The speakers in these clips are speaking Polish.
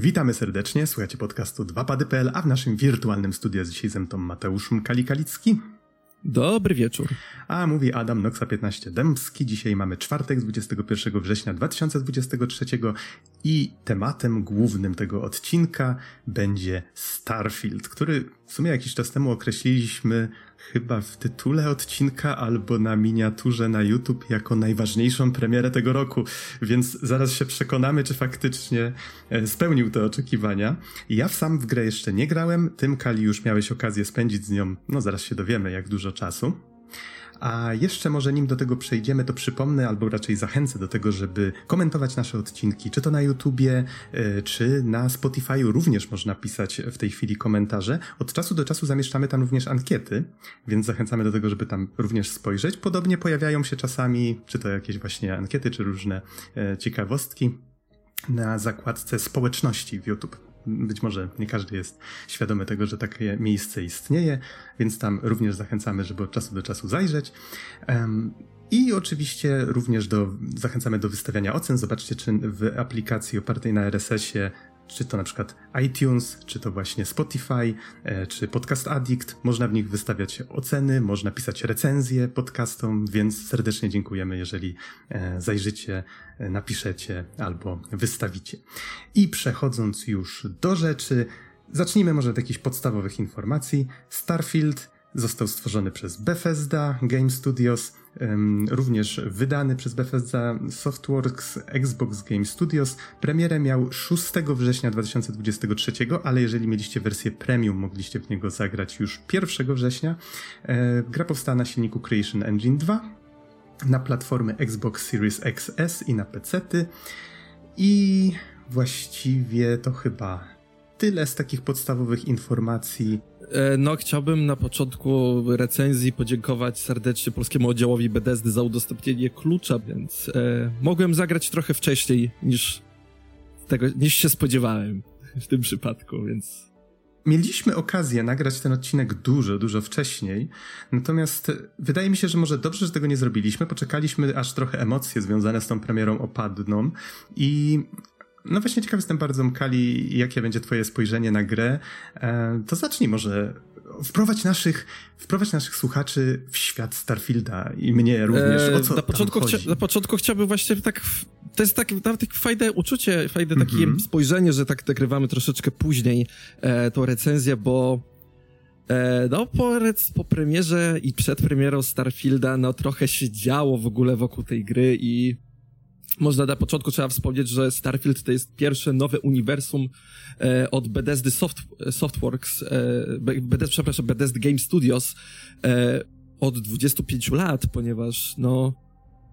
Witamy serdecznie, słuchacie podcastu 2pady.pl, a w naszym wirtualnym studiu jest dzisiaj ze mną Mateusz Mkali-Kalicki. Dobry wieczór. A mówi Adam Noxa 15 Dębski. Dzisiaj mamy czwartek, 21 września 2023 i tematem głównym tego odcinka będzie Starfield, który w sumie jakiś czas temu określiliśmy chyba w tytule odcinka albo na miniaturze na YouTube jako najważniejszą premierę tego roku, więc zaraz się przekonamy, czy faktycznie e, spełnił te oczekiwania. Ja sam w grę jeszcze nie grałem, tym Kali już miałeś okazję spędzić z nią, no zaraz się dowiemy jak dużo czasu. A jeszcze może nim do tego przejdziemy, to przypomnę, albo raczej zachęcę do tego, żeby komentować nasze odcinki, czy to na YouTubie, e, czy na Spotify'u również można pisać w tej chwili komentarze. Od czasu do czasu zamieszczamy tam również ankiety, więc zachęcamy do tego, żeby tam również spojrzeć. Podobnie pojawiają się czasami, czy to jakieś właśnie ankiety, czy różne e, ciekawostki na zakładce społeczności w YouTube być może nie każdy jest świadomy tego, że takie miejsce istnieje, więc tam również zachęcamy, żeby od czasu do czasu zajrzeć. I oczywiście również do, zachęcamy do wystawiania ocen. Zobaczcie, czy w aplikacji opartej na RSS-ie czy to na przykład iTunes, czy to właśnie Spotify, e, czy Podcast Addict. Można w nich wystawiać oceny, można pisać recenzje podcastom, więc serdecznie dziękujemy, jeżeli e, zajrzycie, e, napiszecie albo wystawicie. I przechodząc już do rzeczy, zacznijmy może od jakichś podstawowych informacji. Starfield Został stworzony przez Bethesda Game Studios, również wydany przez Bethesda Softworks Xbox Game Studios. Premierę miał 6 września 2023, ale jeżeli mieliście wersję premium, mogliście w niego zagrać już 1 września. E, gra powstała na silniku Creation Engine 2, na platformy Xbox Series XS i na PC-ty. I właściwie to chyba tyle z takich podstawowych informacji. E, no, chciałbym na początku recenzji podziękować serdecznie polskiemu oddziałowi Bethesdy za udostępnienie klucza, więc e, mogłem zagrać trochę wcześniej niż tego, niż się spodziewałem w tym przypadku, więc Mieliśmy okazję nagrać ten odcinek dużo, dużo wcześniej, natomiast wydaje mi się, że może dobrze, że tego nie zrobiliśmy. Poczekaliśmy, aż trochę emocje związane z tą premierą opadną i no właśnie ciekaw jestem bardzo, Mkali, jakie będzie twoje spojrzenie na grę. E, to zacznij może wprowadź naszych, wprowadź naszych słuchaczy w świat Starfielda i mnie również. O co na, początku chcia, na początku chciałbym właśnie tak. To jest tak, nawet tak fajne uczucie, fajne takie mm -hmm. spojrzenie, że tak nagrywamy troszeczkę później e, tą recenzję, bo e, no po, po premierze i przed premierą Starfielda no trochę się działo w ogóle wokół tej gry i można na początku trzeba wspomnieć, że Starfield to jest pierwsze nowe uniwersum e, od Bethesdy Soft, Softworks, e, Bethesda, przepraszam, Bethesda Game Studios e, od 25 lat, ponieważ no,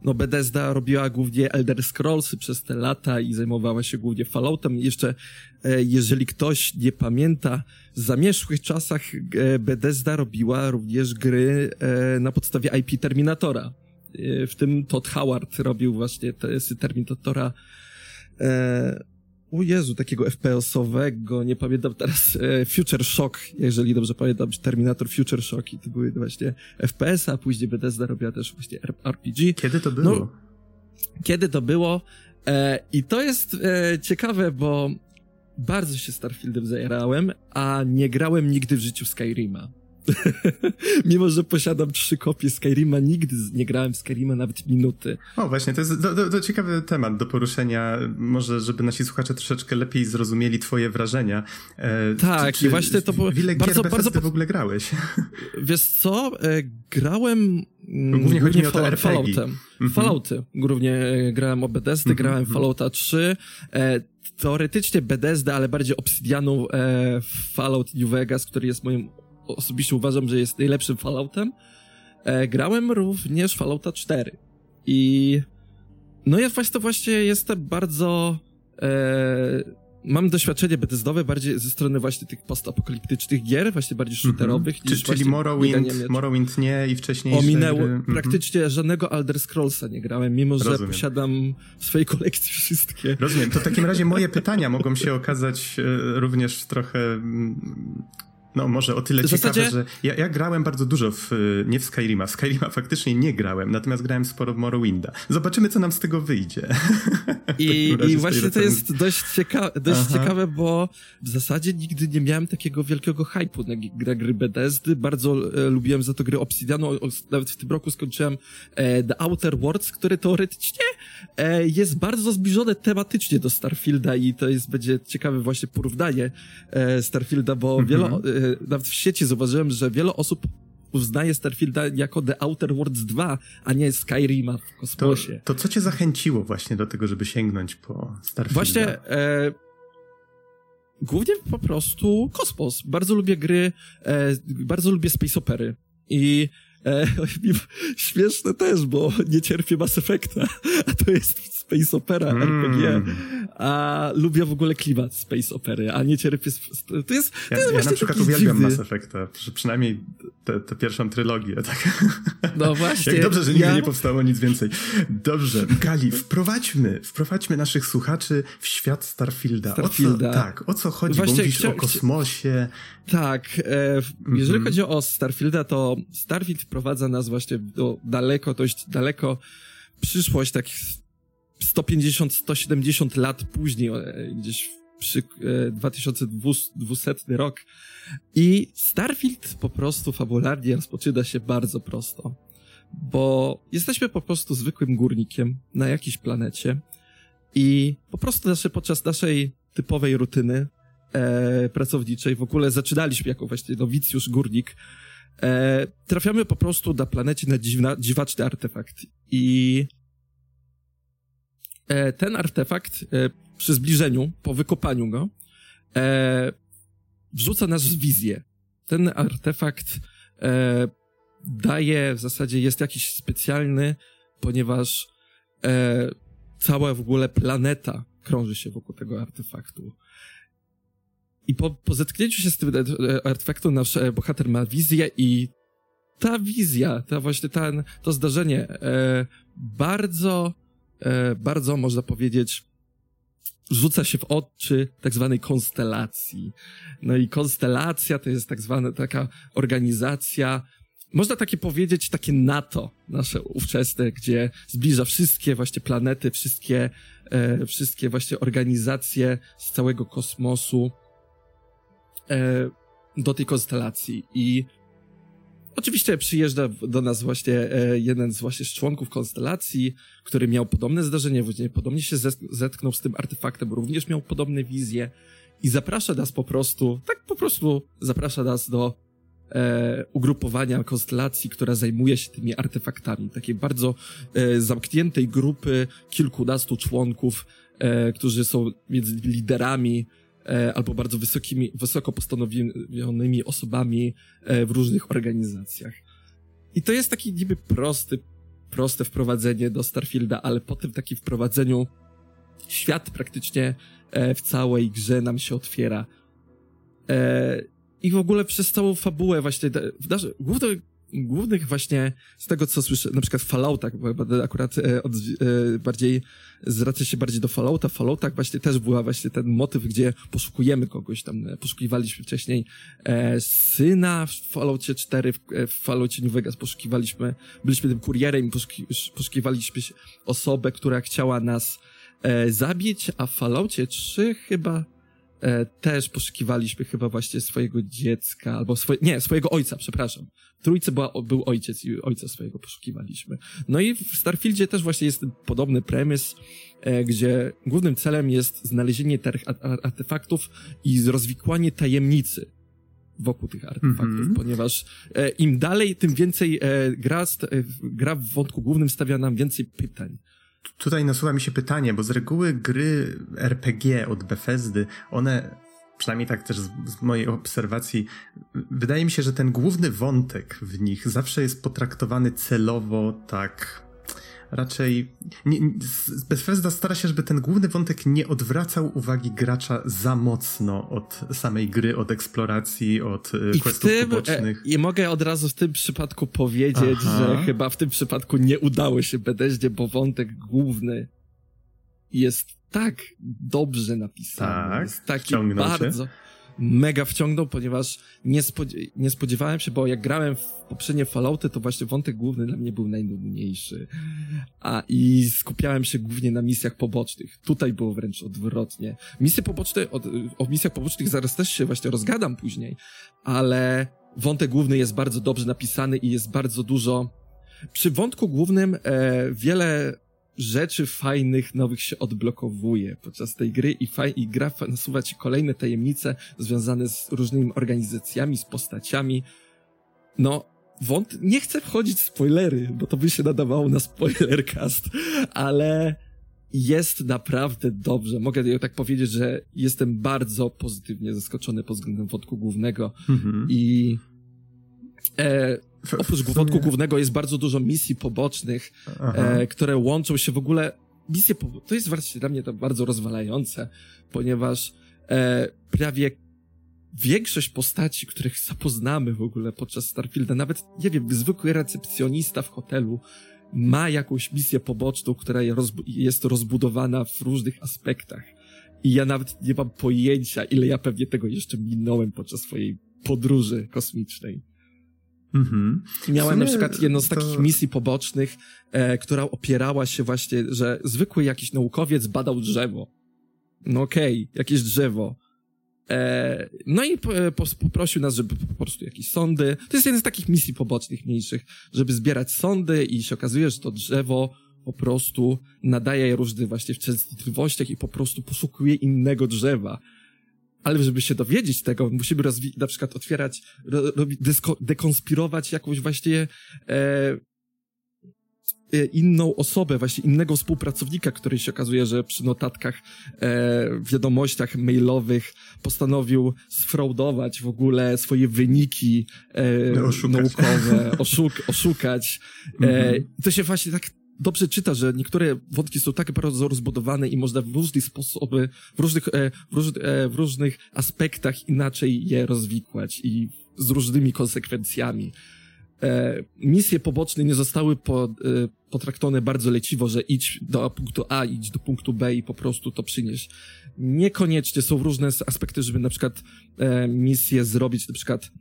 no Bethesda robiła głównie Elder Scrollsy przez te lata i zajmowała się głównie Falloutem. Jeszcze, e, jeżeli ktoś nie pamięta, w zamierzchłych czasach e, Bethesda robiła również gry e, na podstawie IP Terminatora w tym Todd Howard robił właśnie Terminatora e, o Jezu, takiego FPS-owego, nie pamiętam teraz, e, Future Shock, jeżeli dobrze pamiętam, Terminator Future Shock i to były właśnie FPS, a później Bethesda robiła też właśnie RPG. Kiedy to było? No, kiedy to było? E, I to jest e, ciekawe, bo bardzo się Starfieldem zajerałem, a nie grałem nigdy w życiu Skyrima. Mimo, że posiadam trzy kopie Skyrima, nigdy nie grałem w Skyrima nawet minuty. O, właśnie, to jest to, to, to ciekawy temat do poruszenia, może żeby nasi słuchacze troszeczkę lepiej zrozumieli twoje wrażenia. E, tak, czy, i właśnie to było... Ile bardzo, gier bardzo, w ogóle grałeś? Wiesz co, e, grałem... No, głównie chodzi mi o RPG. Falloutem. Mm Fallouty. Głównie e, grałem o Bethesdy, mm -hmm. grałem Fallouta 3. E, teoretycznie Bethesda, ale bardziej Obsidianu e, Fallout New Vegas, który jest moim osobiście uważam, że jest najlepszym Falloutem. E, grałem również Fallouta 4 i no ja właśnie to właśnie jestem bardzo e, mam doświadczenie Bethesdowe bardziej ze strony właśnie tych postapokaliptycznych gier, właśnie bardziej mhm. shooterowych. Mm -hmm. Czyli, czyli Morrowind, Morrowind nie i wcześniej. Ominęło, gry. Mhm. praktycznie żadnego Elder Scrollsa nie grałem, mimo Rozumiem. że posiadam w swojej kolekcji wszystkie. Rozumiem, to w takim razie moje pytania mogą się okazać e, również trochę mm, no, może o tyle w ciekawe, zasadzie... że ja, ja, grałem bardzo dużo w, nie w Skyrima. W Skyrima faktycznie nie grałem, natomiast grałem sporo w Morrowinda. Zobaczymy, co nam z tego wyjdzie. I, i właśnie to jest dość, cieka dość ciekawe, bo w zasadzie nigdy nie miałem takiego wielkiego hype'u na, na gry Bethesdy. Bardzo e, lubiłem za to gry Obsidianu. Nawet w tym roku skończyłem e, The Outer Worlds, który teoretycznie e, jest bardzo zbliżony tematycznie do Starfielda i to jest, będzie ciekawe właśnie porównanie e, Starfielda, bo mm -hmm. wiele, nawet w sieci zauważyłem, że wiele osób uznaje Starfielda jako The Outer Worlds 2, a nie Skyrima w kosmosie. To, to co cię zachęciło właśnie do tego, żeby sięgnąć po Starfielda? Właśnie e, głównie po prostu kosmos. Bardzo lubię gry, e, bardzo lubię space opery i E, śmieszne też, bo nie cierpię Mass Effecta, a to jest space opera mm. RPG, a lubię w ogóle klimat space opery, a nie cierpię... To jest, to ja, jest ja na przykład uwielbiam dziwny. Mass Effecta, przynajmniej tę pierwszą trylogię, tak? No właśnie. Jak dobrze, że nigdy ja... nie powstało nic więcej. Dobrze, Gali, wprowadźmy, wprowadźmy naszych słuchaczy w świat Starfielda. Starfielda. O co, tak, o co chodzi? Właśnie, bo mówisz chcia... o kosmosie. Tak, e, jeżeli mm -hmm. chodzi o Starfielda, to Starfield wprowadza nas właśnie do daleko, dość daleko przyszłość, tak 150-170 lat później, e, gdzieś przy 2200 e, rok. I Starfield po prostu fabularnie rozpoczyna się bardzo prosto. Bo jesteśmy po prostu zwykłym górnikiem na jakiejś planecie i po prostu nasze, podczas naszej typowej rutyny e, pracowniczej, w ogóle zaczynaliśmy jako właśnie nowicjusz górnik, e, trafiamy po prostu na planecie na dziwna, dziwaczny artefakt i e, ten artefakt e, przy zbliżeniu, po wykopaniu go, e, wrzuca nas w wizję. Ten artefakt e, daje, w zasadzie jest jakiś specjalny, ponieważ e, cała w ogóle planeta krąży się wokół tego artefaktu. I po, po zetknięciu się z tym artefaktem nasz e, bohater ma wizję i ta wizja, ta właśnie ten, to zdarzenie e, bardzo, e, bardzo można powiedzieć rzuca się w oczy tak zwanej konstelacji. No i konstelacja to jest tak zwana taka organizacja, można takie powiedzieć, takie NATO nasze ówczesne, gdzie zbliża wszystkie właśnie planety, wszystkie, e, wszystkie właśnie organizacje z całego kosmosu do tej konstelacji. I Oczywiście przyjeżdża do nas właśnie e, jeden z właśnie z członków konstelacji, który miał podobne zdarzenie, podobnie się zetknął z tym artefaktem, również miał podobne wizje i zaprasza nas po prostu, tak po prostu zaprasza nas do e, ugrupowania konstelacji, która zajmuje się tymi artefaktami, takiej bardzo e, zamkniętej grupy kilkunastu członków, e, którzy są między liderami E, albo bardzo wysokimi, wysoko postanowionymi osobami e, w różnych organizacjach. I to jest taki niby prosty, proste wprowadzenie do Starfielda, ale po tym takim wprowadzeniu świat praktycznie e, w całej grze nam się otwiera. I w ogóle przez całą fabułę właśnie, w główną, głównych właśnie z tego, co słyszę, na przykład w Falloutach, bo akurat e, od, e, bardziej, zwraca się bardziej do Fallouta. W Falloutach właśnie też była właśnie ten motyw, gdzie poszukujemy kogoś tam, e, poszukiwaliśmy wcześniej e, syna w Falloutie 4, w, e, w Falloutie New Vegas poszukiwaliśmy, byliśmy tym kurierem i poszuki, poszukiwaliśmy osobę, która chciała nas e, zabić, a w Falloutie 3 chyba e, też poszukiwaliśmy chyba właśnie swojego dziecka, albo swoje, nie, swojego ojca, przepraszam. W trójce była, był ojciec i ojca swojego poszukiwaliśmy. No i w Starfieldzie też właśnie jest podobny premis, e, gdzie głównym celem jest znalezienie tych artefaktów i rozwikłanie tajemnicy wokół tych artefaktów, mm -hmm. ponieważ e, im dalej, tym więcej e, gra, e, gra w wątku głównym stawia nam więcej pytań. Tutaj nasuwa mi się pytanie, bo z reguły gry RPG od Bethesdy, one przynajmniej tak też z, z, mojej obserwacji, wydaje mi się, że ten główny wątek w nich zawsze jest potraktowany celowo tak raczej nie, Bethesda stara się, żeby ten główny wątek nie odwracał uwagi gracza za mocno od samej gry, od eksploracji, od e, I questów tym, pobocznych. I mogę od razu w tym przypadku powiedzieć, Aha. że chyba w tym przypadku nie udało się Bethesdzie, bo wątek główny jest tak dobrze napisany. Tak, jest taki bardzo... Cię. Mega wciągnął, ponieważ nie, spodziew nie spodziewałem się, bo jak grałem w poprzednie Fallouty, to właśnie wątek główny dla mnie był najnudniejszy. A i skupiałem się głównie na misjach pobocznych. Tutaj było wręcz odwrotnie. Misje poboczne, o, o misjach pobocznych zaraz też się właśnie rozgadam później, ale wątek główny jest bardzo dobrze napisany i jest bardzo dużo. Przy wątku głównym e, wiele rzeczy fajnych, nowych się odblokowuje podczas tej gry i, faj, i gra nasuwa ci kolejne tajemnice związane z różnymi organizacjami, z postaciami. No, wąt... nie chcę wchodzić w spoilery, bo to by się nadawało na spoilercast, ale jest naprawdę dobrze. Mogę tak powiedzieć, że jestem bardzo pozytywnie zaskoczony pod względem wątku głównego mhm. i e, oprócz sumie... wątku głównego jest bardzo dużo misji pobocznych, e, które łączą się w ogóle. Misje po... to jest właśnie dla mnie to bardzo rozwalające, ponieważ e, prawie większość postaci, których zapoznamy w ogóle podczas Starfielda, nawet, nie wiem, zwykły recepcjonista w hotelu, ma jakąś misję poboczną, która jest rozbudowana w różnych aspektach. I ja nawet nie mam pojęcia, ile ja pewnie tego jeszcze minąłem podczas swojej podróży kosmicznej. Mhm. Miałem na przykład jedną z takich to... misji pobocznych, e, która opierała się właśnie, że zwykły jakiś naukowiec badał drzewo. No okej, okay, jakieś drzewo. E, no i po, po, poprosił nas, żeby po prostu jakieś sądy. To jest jeden z takich misji pobocznych, mniejszych, żeby zbierać sądy i się okazuje, że to drzewo po prostu nadaje różne właśnie w częstotliwościach i po prostu poszukuje innego drzewa ale żeby się dowiedzieć tego, musimy rozwi- na przykład otwierać, ro- dysko- dekonspirować jakąś właśnie e, e, inną osobę, właśnie innego współpracownika, który się okazuje, że przy notatkach, e, wiadomościach mailowych postanowił sfraudować w ogóle swoje wyniki e, naukowe, oszuk- oszukać. E, mhm. To się właśnie tak dobrze czyta, że niektóre wątki są tak bardzo rozbudowane i można w różnych sposoby, w różnych, e, w, róż, e, w różnych aspektach inaczej je rozwikłać i z różnymi konsekwencjami. E, misje poboczne nie zostały po, potraktowane bardzo leciwo, że idź do punktu A, idź do punktu B i po prostu to przynieś. Niekoniecznie są różne aspekty, żeby na przykład misję zrobić, na przykład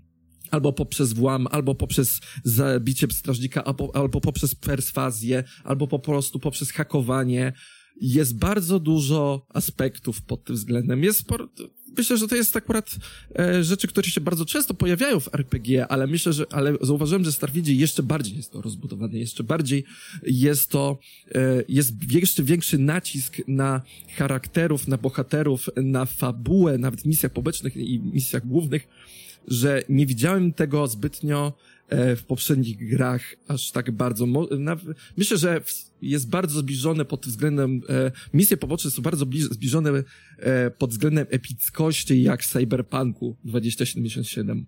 albo poprzez włam, albo poprzez zabicie strażnika, albo, albo poprzez perswazję, albo po prostu poprzez hakowanie. Jest bardzo dużo aspektów pod tym względem. Jest sporo, myślę, że to jest akurat e, rzeczy, które się bardzo często pojawiają w RPG, ale myślę, że, ale zauważyłem, że Starfieldzie jeszcze bardziej jest to rozbudowane, jeszcze bardziej jest to, e, jest jeszcze większy nacisk na charakterów, na bohaterów, na fabułę, nawet w misjach pobocznych i misjach głównych, że nie widziałem tego zbytnio e, w poprzednich grach aż tak bardzo. Myślę, że jest bardzo zbliżone pod względem, e, misje poboczne są bardzo zbliżone e, pod względem epickości jak Cyberpunku 2077.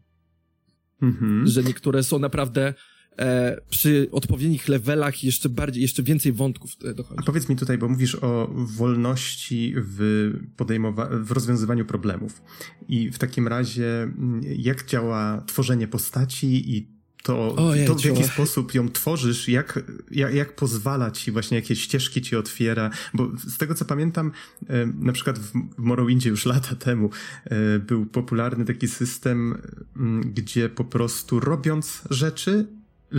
Mhm. Że niektóre są naprawdę e, przy odpowiednich levelach jeszcze bardziej, jeszcze więcej wątków dochodzi. A powiedz mi tutaj, bo mówisz o wolności w podejmowaniu, w rozwiązywaniu problemów. I w takim razie, mm, jak działa tworzenie postaci i to, to w jaki sposób ją tworzysz, jak, jak, jak pozwala ci właśnie, jakie ścieżki ci otwiera, bo z tego co pamiętam, e, na przykład w Morrowindzie już lata temu e, był popularny taki system, gdzie po prostu robiąc rzeczy,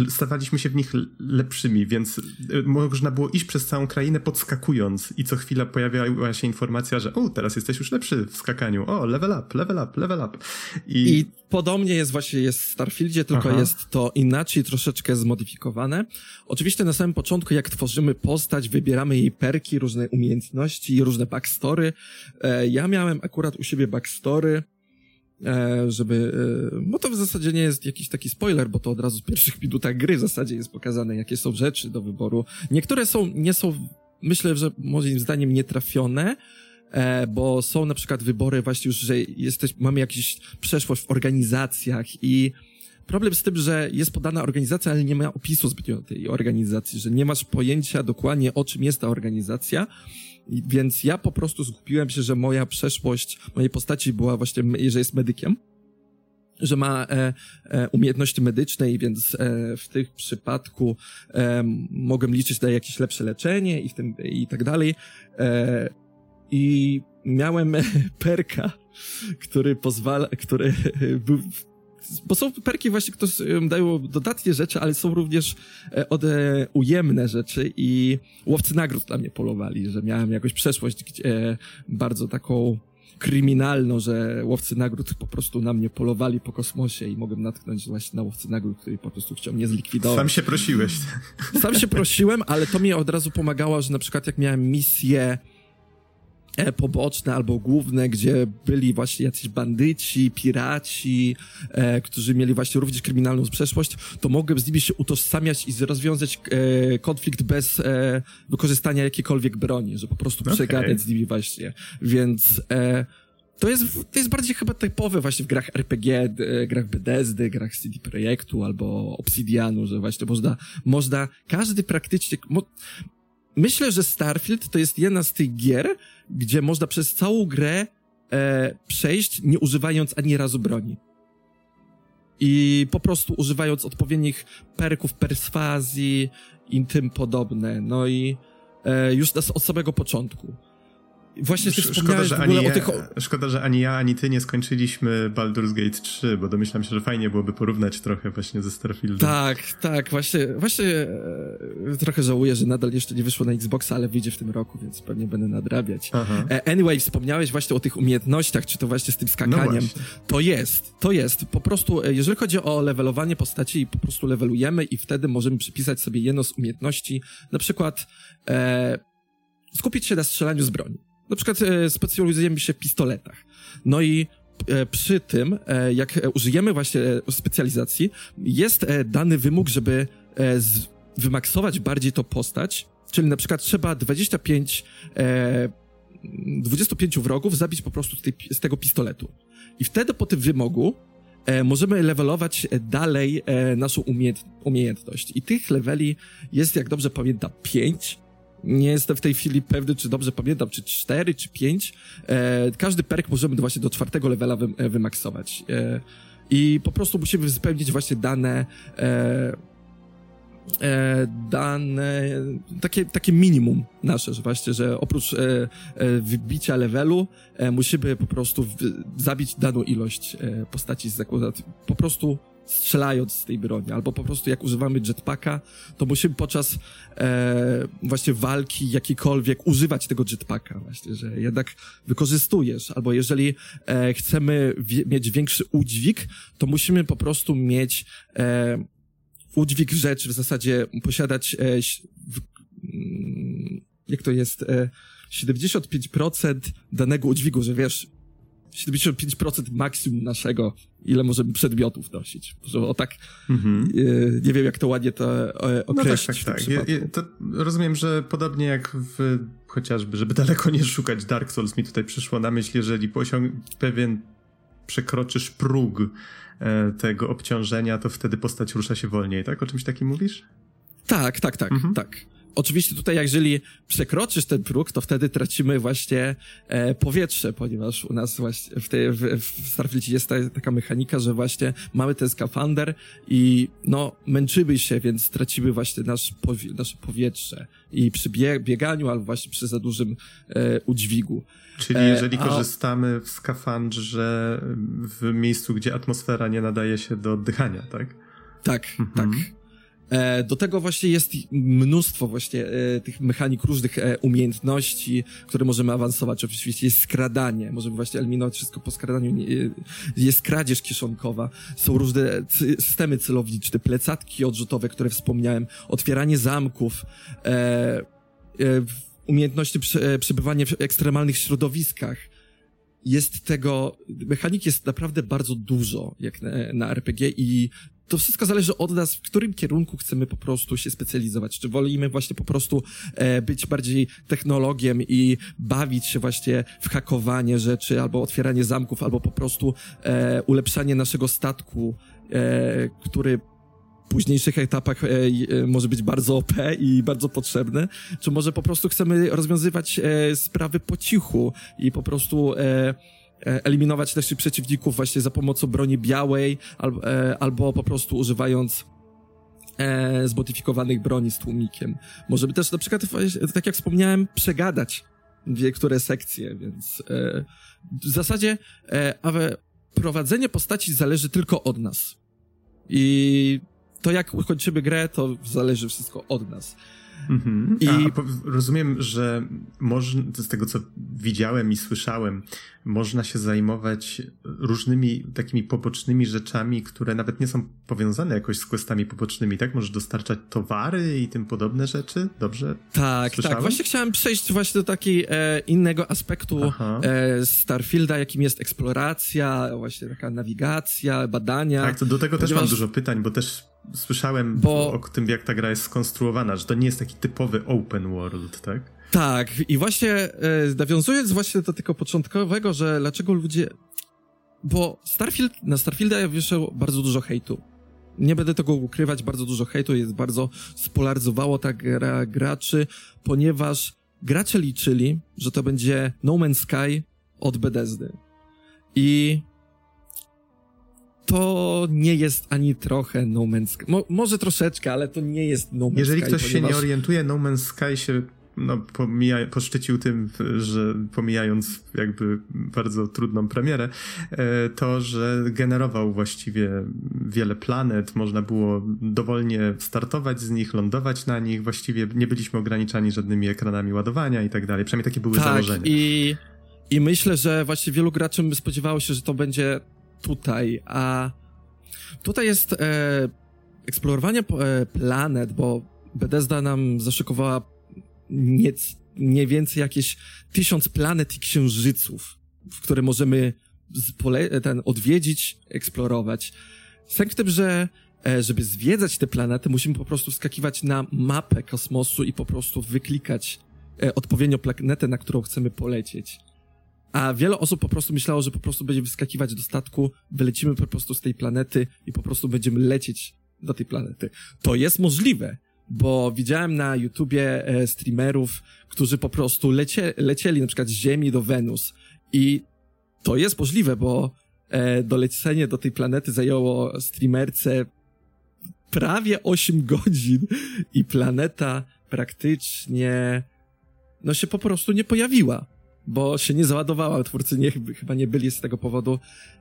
stawaliśmy się w nich lepszymi, więc y, można było iść przez całą krainę podskakując i co chwila pojawiała się informacja, że o, teraz jesteś już lepszy w skakaniu, o, level up, level up, level up. I, I podobnie jest właśnie jest w Starfieldzie, tylko Aha. jest to inaczej troszeczkę zmodyfikowane. Oczywiście na samym początku, jak tworzymy postać, wybieramy jej perki, różne umiejętności i różne backstory. E, ja miałem akurat u siebie backstory, żeby, e, bo to w zasadzie nie jest jakiś taki spoiler, bo to od razu w pierwszych minutach gry w zasadzie jest pokazane, jakie są rzeczy do wyboru. Niektóre są, nie są, myślę, że moim zdaniem nietrafione, e, bo są na przykład wybory właśnie już, że jesteś, mamy jakąś przeszłość w organizacjach i problem z tym, że jest podana organizacja, ale nie ma opisu zbytnio tej organizacji, że nie masz pojęcia dokładnie o czym jest ta organizacja, więc ja po prostu zgubiłem się, że moja przeszłość mojej postaci była właśnie, że jest medykiem że ma e, e, umiejętności medyczne i więc e, w tym przypadku e, mogłem liczyć na jakieś lepsze leczenie i w tym i tak dalej. E, I miałem perka, który pozwala, który był bo są perki właśnie, które dają dodatnie rzeczy, ale są również e, od, e, ujemne rzeczy i łowcy nagród dla mnie polowali, że miałem jakąś przeszłość gdzie, bardzo taką kryminalną, że łowcy nagród po prostu na mnie polowali po kosmosie i mogłem natknąć właśnie na łowcy nagród, który po prostu chciał mnie zlikwidować. Sam się prosiłeś. Sam się prosiłem, ale to mi od razu pomagało, że na przykład jak miałem misję E, poboczne albo główne, gdzie byli właśnie jacyś bandyci, piraci, e, którzy mieli właśnie również kryminalną przeszłość, to mogłem z nimi się utożsamiać i rozwiązać e, konflikt bez e, wykorzystania jakiejkolwiek broni, że po prostu okay. przegadać z nimi właśnie. Więc e, to jest, to jest bardziej chyba typowe właśnie w grach RPG, e, grach Bethesdy, grach CD Projektu albo Obsidianu, że właśnie można, można każdy praktycznie, mo, myślę, że Starfield to jest jedna z tych gier, gdzie można przez całą grę e, przejść, nie używając ani razu broni. I po prostu używając odpowiednich perków perswazji i tym podobne. No i e, już od samego początku. Właśnie ty szkoda, że ani ja, tych... Szkoda, że ani ja, ani ty nie skończyliśmy Baldur's Gate 3, bo domyślam się, że fajnie byłoby porównać trochę właśnie ze Starfieldem. Tak, tak, właśnie, właśnie e, trochę żałuję, że nadal jeszcze nie wyszło na Xboxa, ale wyjdzie w tym roku, więc pewnie będę nadrabiać. E, anyway, wspomniałeś właśnie o tych umiejętnościach, czy to właśnie z tym skakaniem. No to jest, to jest. Po prostu, e, jeżeli chodzi o levelowanie postaci, po prostu levelujemy i wtedy możemy przypisać sobie jedno z umiejętności, na przykład e, skupić się na strzelaniu z broni. Na przykład e, specjalizujemy się w pistoletach. No i e, przy tym, e, jak użyjemy właśnie specjalizacji, jest dany wymóg, żeby wymaksować bardziej tą postać, czyli na przykład trzeba 25 25 wrogów zabić po prostu z, tej, z tego pistoletu. I wtedy po tym wymogu możemy levelować dalej naszą umiejęt umiejętność. I tych leveli jest, jak dobrze pamiętam, 5. Nie jestem w tej chwili pewny, czy dobrze pamiętam, czy cztery, czy pięć. E, każdy perk możemy właśnie do czwartego levela wy, e, wymaksować. E, I po prostu musimy spełnić właśnie dane e, e, dane, takie, takie minimum nasze, że właśnie, że oprócz e, e, wybicia levelu e, musimy po prostu w, zabić daną ilość e, postaci z zakładu. Po prostu strzelając z tej broni, albo po prostu jak używamy jetpacka, to musimy podczas e, właśnie walki jakiejkolwiek używać tego jetpacka właśnie, że jednak wykorzystujesz, albo jeżeli e, chcemy mieć większy udźwig, to musimy po prostu mieć e, udźwig rzeczy, w zasadzie posiadać e, w, mm, jak to jest, e, 75% danego udźwigu, że wiesz, 75% maksimum naszego, ile możemy przedmiotów nosić. Że o tak, mhm. E, nie wiem jak to ładnie to określić. No tak, tak, tak. Ja, to rozumiem, że podobnie jak w chociażby, żeby daleko nie szukać Dark Souls mi tutaj przyszło na myśl, jeżeli posiąg pewien przekroczysz próg e, tego obciążenia, to wtedy postać rusza się wolniej, tak? O czymś takim mówisz? Tak, tak, tak, mhm. tak oczywiście tutaj, jeżeli przekroczysz ten próg, to wtedy tracimy właśnie e, powietrze, ponieważ u nas właśnie w, tej, w, w Starfieldzie jest ta, taka mechanika, że właśnie mamy ten skafander i no męczymy się, więc tracimy właśnie nasz powie, nasze powietrze i przy bieganiu albo właśnie przy za dużym e, udźwigu. Czyli e, jeżeli a... korzystamy w skafandrze w miejscu, gdzie atmosfera nie nadaje się do oddychania, tak? Tak, mhm. tak. E, do tego właśnie jest mnóstwo właśnie e, tych mechanik, różnych e, umiejętności, które możemy awansować. Oczywiście jest skradanie, możemy właśnie eliminować wszystko po skradaniu. Jest kradzież kieszonkowa, są różne systemy celownicze, plecatki odrzutowe, które wspomniałem, otwieranie zamków, umiejętności przebywania w ekstremalnych środowiskach. Jest tego, mechanik jest naprawdę bardzo dużo, jak na, na RPG i to wszystko zależy od nas, w którym kierunku chcemy po prostu się specjalizować. Czy wolimy właśnie po prostu e, być bardziej technologiem i bawić się właśnie w hakowanie rzeczy, albo otwieranie zamków, albo po prostu e, ulepszanie naszego statku, e, który w późniejszych etapach e, e, może być bardzo OP i bardzo potrzebny, czy może po prostu chcemy rozwiązywać e, sprawy po cichu i po prostu E, eliminować naszych przeciwników właśnie za pomocą broni białej albo, e, albo po prostu używając e, zmodyfikowanych broni z tłumikiem. Możemy też na przykład, tak jak wspomniałem, przegadać niektóre sekcje, więc e, w zasadzie e, prowadzenie postaci zależy tylko od nas. I to jak ukończymy grę, to zależy wszystko od nas. Mhm. I A, rozumiem, że można, z tego co widziałem i słyszałem, można się zajmować różnymi takimi pobocznymi rzeczami, które nawet nie są powiązane jakoś z questami pobocznymi, tak? Możesz dostarczać towary i tym podobne rzeczy? Dobrze? Tak, słyszałem? tak. Właśnie chciałem przejść właśnie do takiego e, innego aspektu e, Starfielda, jakim jest eksploracja, właśnie taka nawigacja, badania. Tak, to do tego ponieważ... też mam dużo pytań, bo też słyszałem bo... o tym, jak ta gra jest skonstruowana, że to nie jest taki typowy open world, tak? Tak, i właśnie e, nawiązując właśnie do tego początkowego, że dlaczego ludzie... Bo Starfield, na Starfielda wyszło bardzo dużo hejtu. Nie będę tego ukrywać, bardzo dużo hejtu jest bardzo spolaryzowało ta gra graczy, ponieważ gracze liczyli, że to będzie No Man's Sky od Bethesdy. I to nie jest ani trochę No Man's Sky. Mo może troszeczkę, ale to nie jest No Man's Jeżeli Sky. Jeżeli ktoś ponieważ... się nie orientuje, No Man's Sky się no, pomija, poszczycił tym, że pomijając jakby bardzo trudną premierę, e, to, że generował właściwie wiele planet, można było dowolnie startować z nich, lądować na nich, właściwie nie byliśmy ograniczani żadnymi ekranami ładowania i tak dalej. Przynajmniej takie były tak, założenia. I, I myślę, że właśnie wielu graczy spodziewało się, że to będzie tutaj, a tutaj jest e, eksplorowanie e, planet, bo Bethesda nam zaszykowała nie, więcej jakieś tysiąc planet i księżyców, w które możemy ten odwiedzić, eksplorować. Sęk w tym, że e, żeby zwiedzać te planety, musimy po prostu skakiwać na mapę kosmosu i po prostu wyklikać e, odpowiednio planetę, na którą chcemy polecieć. A wiele osób po prostu myślało, że po prostu będzie wyskakiwać do statku, wylecimy po prostu z tej planety i po prostu będziemy lecieć do tej planety. To jest możliwe, bo widziałem na YouTubie e, streamerów, którzy po prostu lecie, lecieli na przykład z Ziemi do Wenus i to jest możliwe, bo e, dolecenie do tej planety zajęło streamerce prawie 8 godzin i planeta praktycznie no się po prostu nie pojawiła bo się nie załadowała. Twórcy nie, chyba nie byli z tego powodu,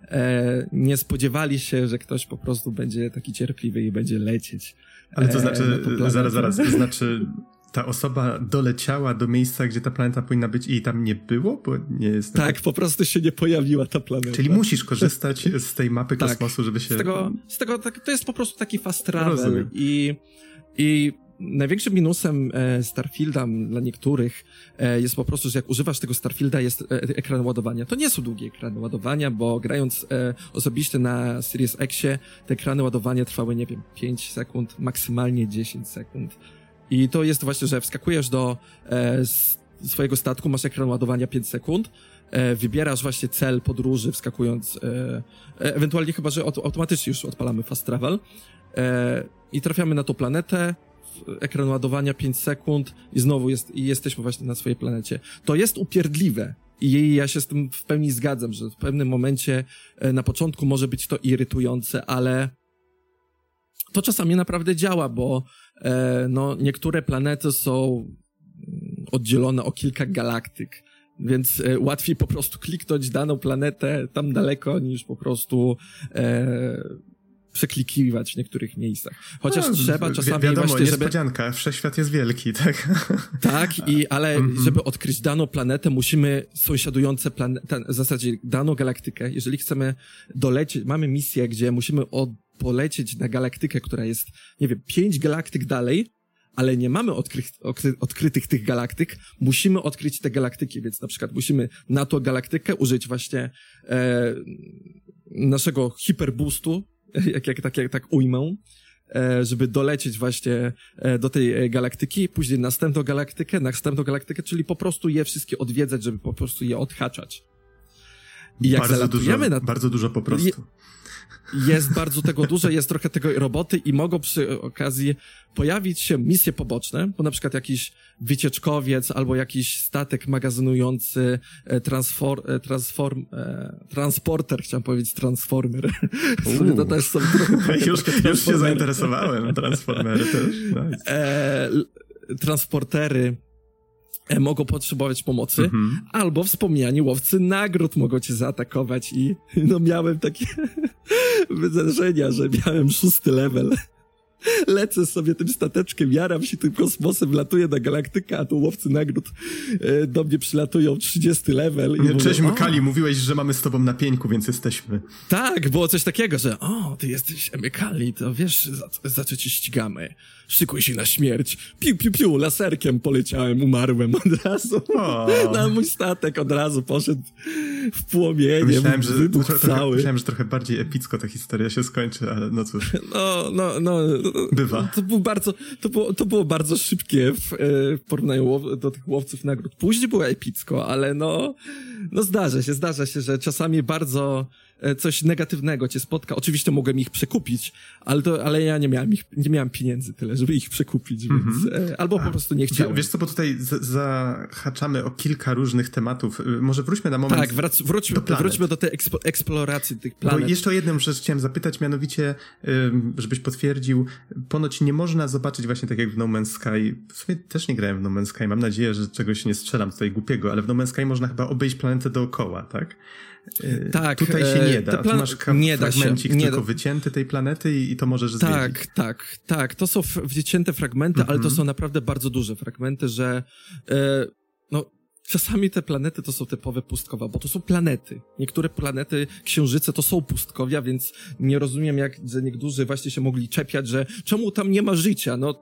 e, nie spodziewali się, że ktoś po prostu będzie taki cierpliwy i będzie lecieć. Ale to e, znaczy, zaraz, zaraz, to znaczy ta osoba doleciała do miejsca, gdzie ta planeta powinna być i tam nie było? Bo nie jest tak, po prostu się nie pojawiła ta planeta. Czyli musisz korzystać z tej mapy tak, kosmosu, żeby się... Z tego, z tego tak, to jest po prostu taki fast travel i, i największym minusem e, Starfielda dla niektórych e, jest po prostu, że jak używasz tego Starfielda jest e, ekran ładowania. To nie są długie ekrany ładowania, bo grając osobiście na Series Xie te ekrany ładowania trwały, nie wiem, 5 sekund, maksymalnie 10 sekund. I to jest właśnie, że wskakujesz do swojego statku, masz ekran ładowania 5 sekund, wybierasz właśnie cel podróży, wskakując, ewentualnie chyba, że automatycznie już odpalamy fast travel i trafiamy na tą planetę, ekran ładowania 5 sekund i znowu jest, i jesteśmy właśnie na swojej planecie. To jest upierdliwe. I ja się z tym w pełni zgadzam, że w pewnym momencie e, na początku może być to irytujące, ale to czasami naprawdę działa, bo e, no, niektóre planety są mm, oddzielone o kilka galaktyk. Więc e, łatwiej po prostu kliknąć daną planetę tam daleko, niż po prostu przeklikiwać w niektórych miejscach. Chociaż no, trzeba czasami wi wiadomo, właśnie, żeby... niespodzianka, wszechświat jest wielki, tak? Tak, i, ale mm -hmm. żeby odkryć daną planetę, musimy sąsiadujące planety, w zasadzie daną galaktykę, jeżeli chcemy dolecieć, mamy misję, gdzie musimy od, polecieć na galaktykę, która jest, nie wiem, pięć galaktyk dalej, ale nie mamy odkry, odkry, odkrytych tych galaktyk, musimy odkryć te galaktyki, więc na przykład musimy na tą galaktykę użyć właśnie e, naszego hiperboostu, jak, jak, tak, jak tak ujmę, e, żeby dolecieć właśnie e, do tej e, galaktyki, później następną galaktykę, następną galaktykę, czyli po prostu je wszystkie odwiedzać, żeby po prostu je odhaczać. I jak bardzo dużo, na... bardzo dużo po prostu. Jest bardzo tego dużo, jest trochę tego roboty i mogą przy okazji pojawić się misje poboczne, bo na przykład jakiś wycieczkowiec albo jakiś statek magazynujący e, e, transform, e, transporter, chciałem powiedzieć transformer. to też są trochę, już, już się zainteresowałem, transformery też. Nice. E, transportery mogą potrzebować pomocy, mhm. albo wspomniani łowcy nagród mogą cię zaatakować i no miałem takie wydarzenia, że miałem szósty level lecę sobie tym stateczkiem, jaram się tym kosmosem, latuję na galaktykę, a tu łowcy nagród e, do mnie przylatują 30 level. I Cześć mówię, Mykali, mówiłeś, że mamy z tobą na pieńku, więc jesteśmy. Tak, było coś takiego, że o, ty jesteś Mykali, to wiesz, za, za co ci ścigamy szykuj się na śmierć. Piu, piu, piu, laserkiem poleciałem, umarłem od razu. O. Na mój statek od razu poszedł w płomienie, myślałem, że trochę, cały. Myślałem, że trochę bardziej epicko ta historia się skończy, ale no cóż. No, no, no. Bywa. To było bardzo, to było, to było bardzo szybkie w, e, w porównaniu do tych łowców nagród. Później było epicko, ale no, no zdarza się, zdarza się, że czasami bardzo coś negatywnego cię spotka. Oczywiście mogłem ich przekupić, ale, to, ale ja nie miałem, ich, nie miałem pieniędzy tyle, żeby ich przekupić, mm -hmm. więc mhm. albo po prostu nie chciałem. Wiesz co, bo tutaj zahaczamy o kilka różnych tematów. Y, może wróćmy na moment Tak, wrac, wróćmy, do wróćmy do tej ekspo, eksploracji tych planet. Bo jeszcze o jedną rzecz chciałem zapytać, mianowicie, żebyś potwierdził, ponoć nie można zobaczyć właśnie tak jak w No Man's Sky, w sumie też nie grałem w No Man's Sky, mam nadzieję, że czegoś nie strzelam tutaj głupiego, ale w No Man's Sky można chyba obejść planetę dookoła, tak? Y, tak. Tutaj się nie da. Plan... masz nie da się. Nie tylko da. wycięty tej planety i, i to możesz tak, zwiedzić. Tak, tak, tak. To są wycięte fragmenty, ale to mhm. są naprawdę bardzo duże fragmenty, że e, no, czasami te planety to są typowe pustkowia, bo to są planety. Niektóre planety, księżyce to są pustkowia, więc nie rozumiem, jak że niektórzy właśnie się mogli czepiać, że czemu tam nie ma życia? No,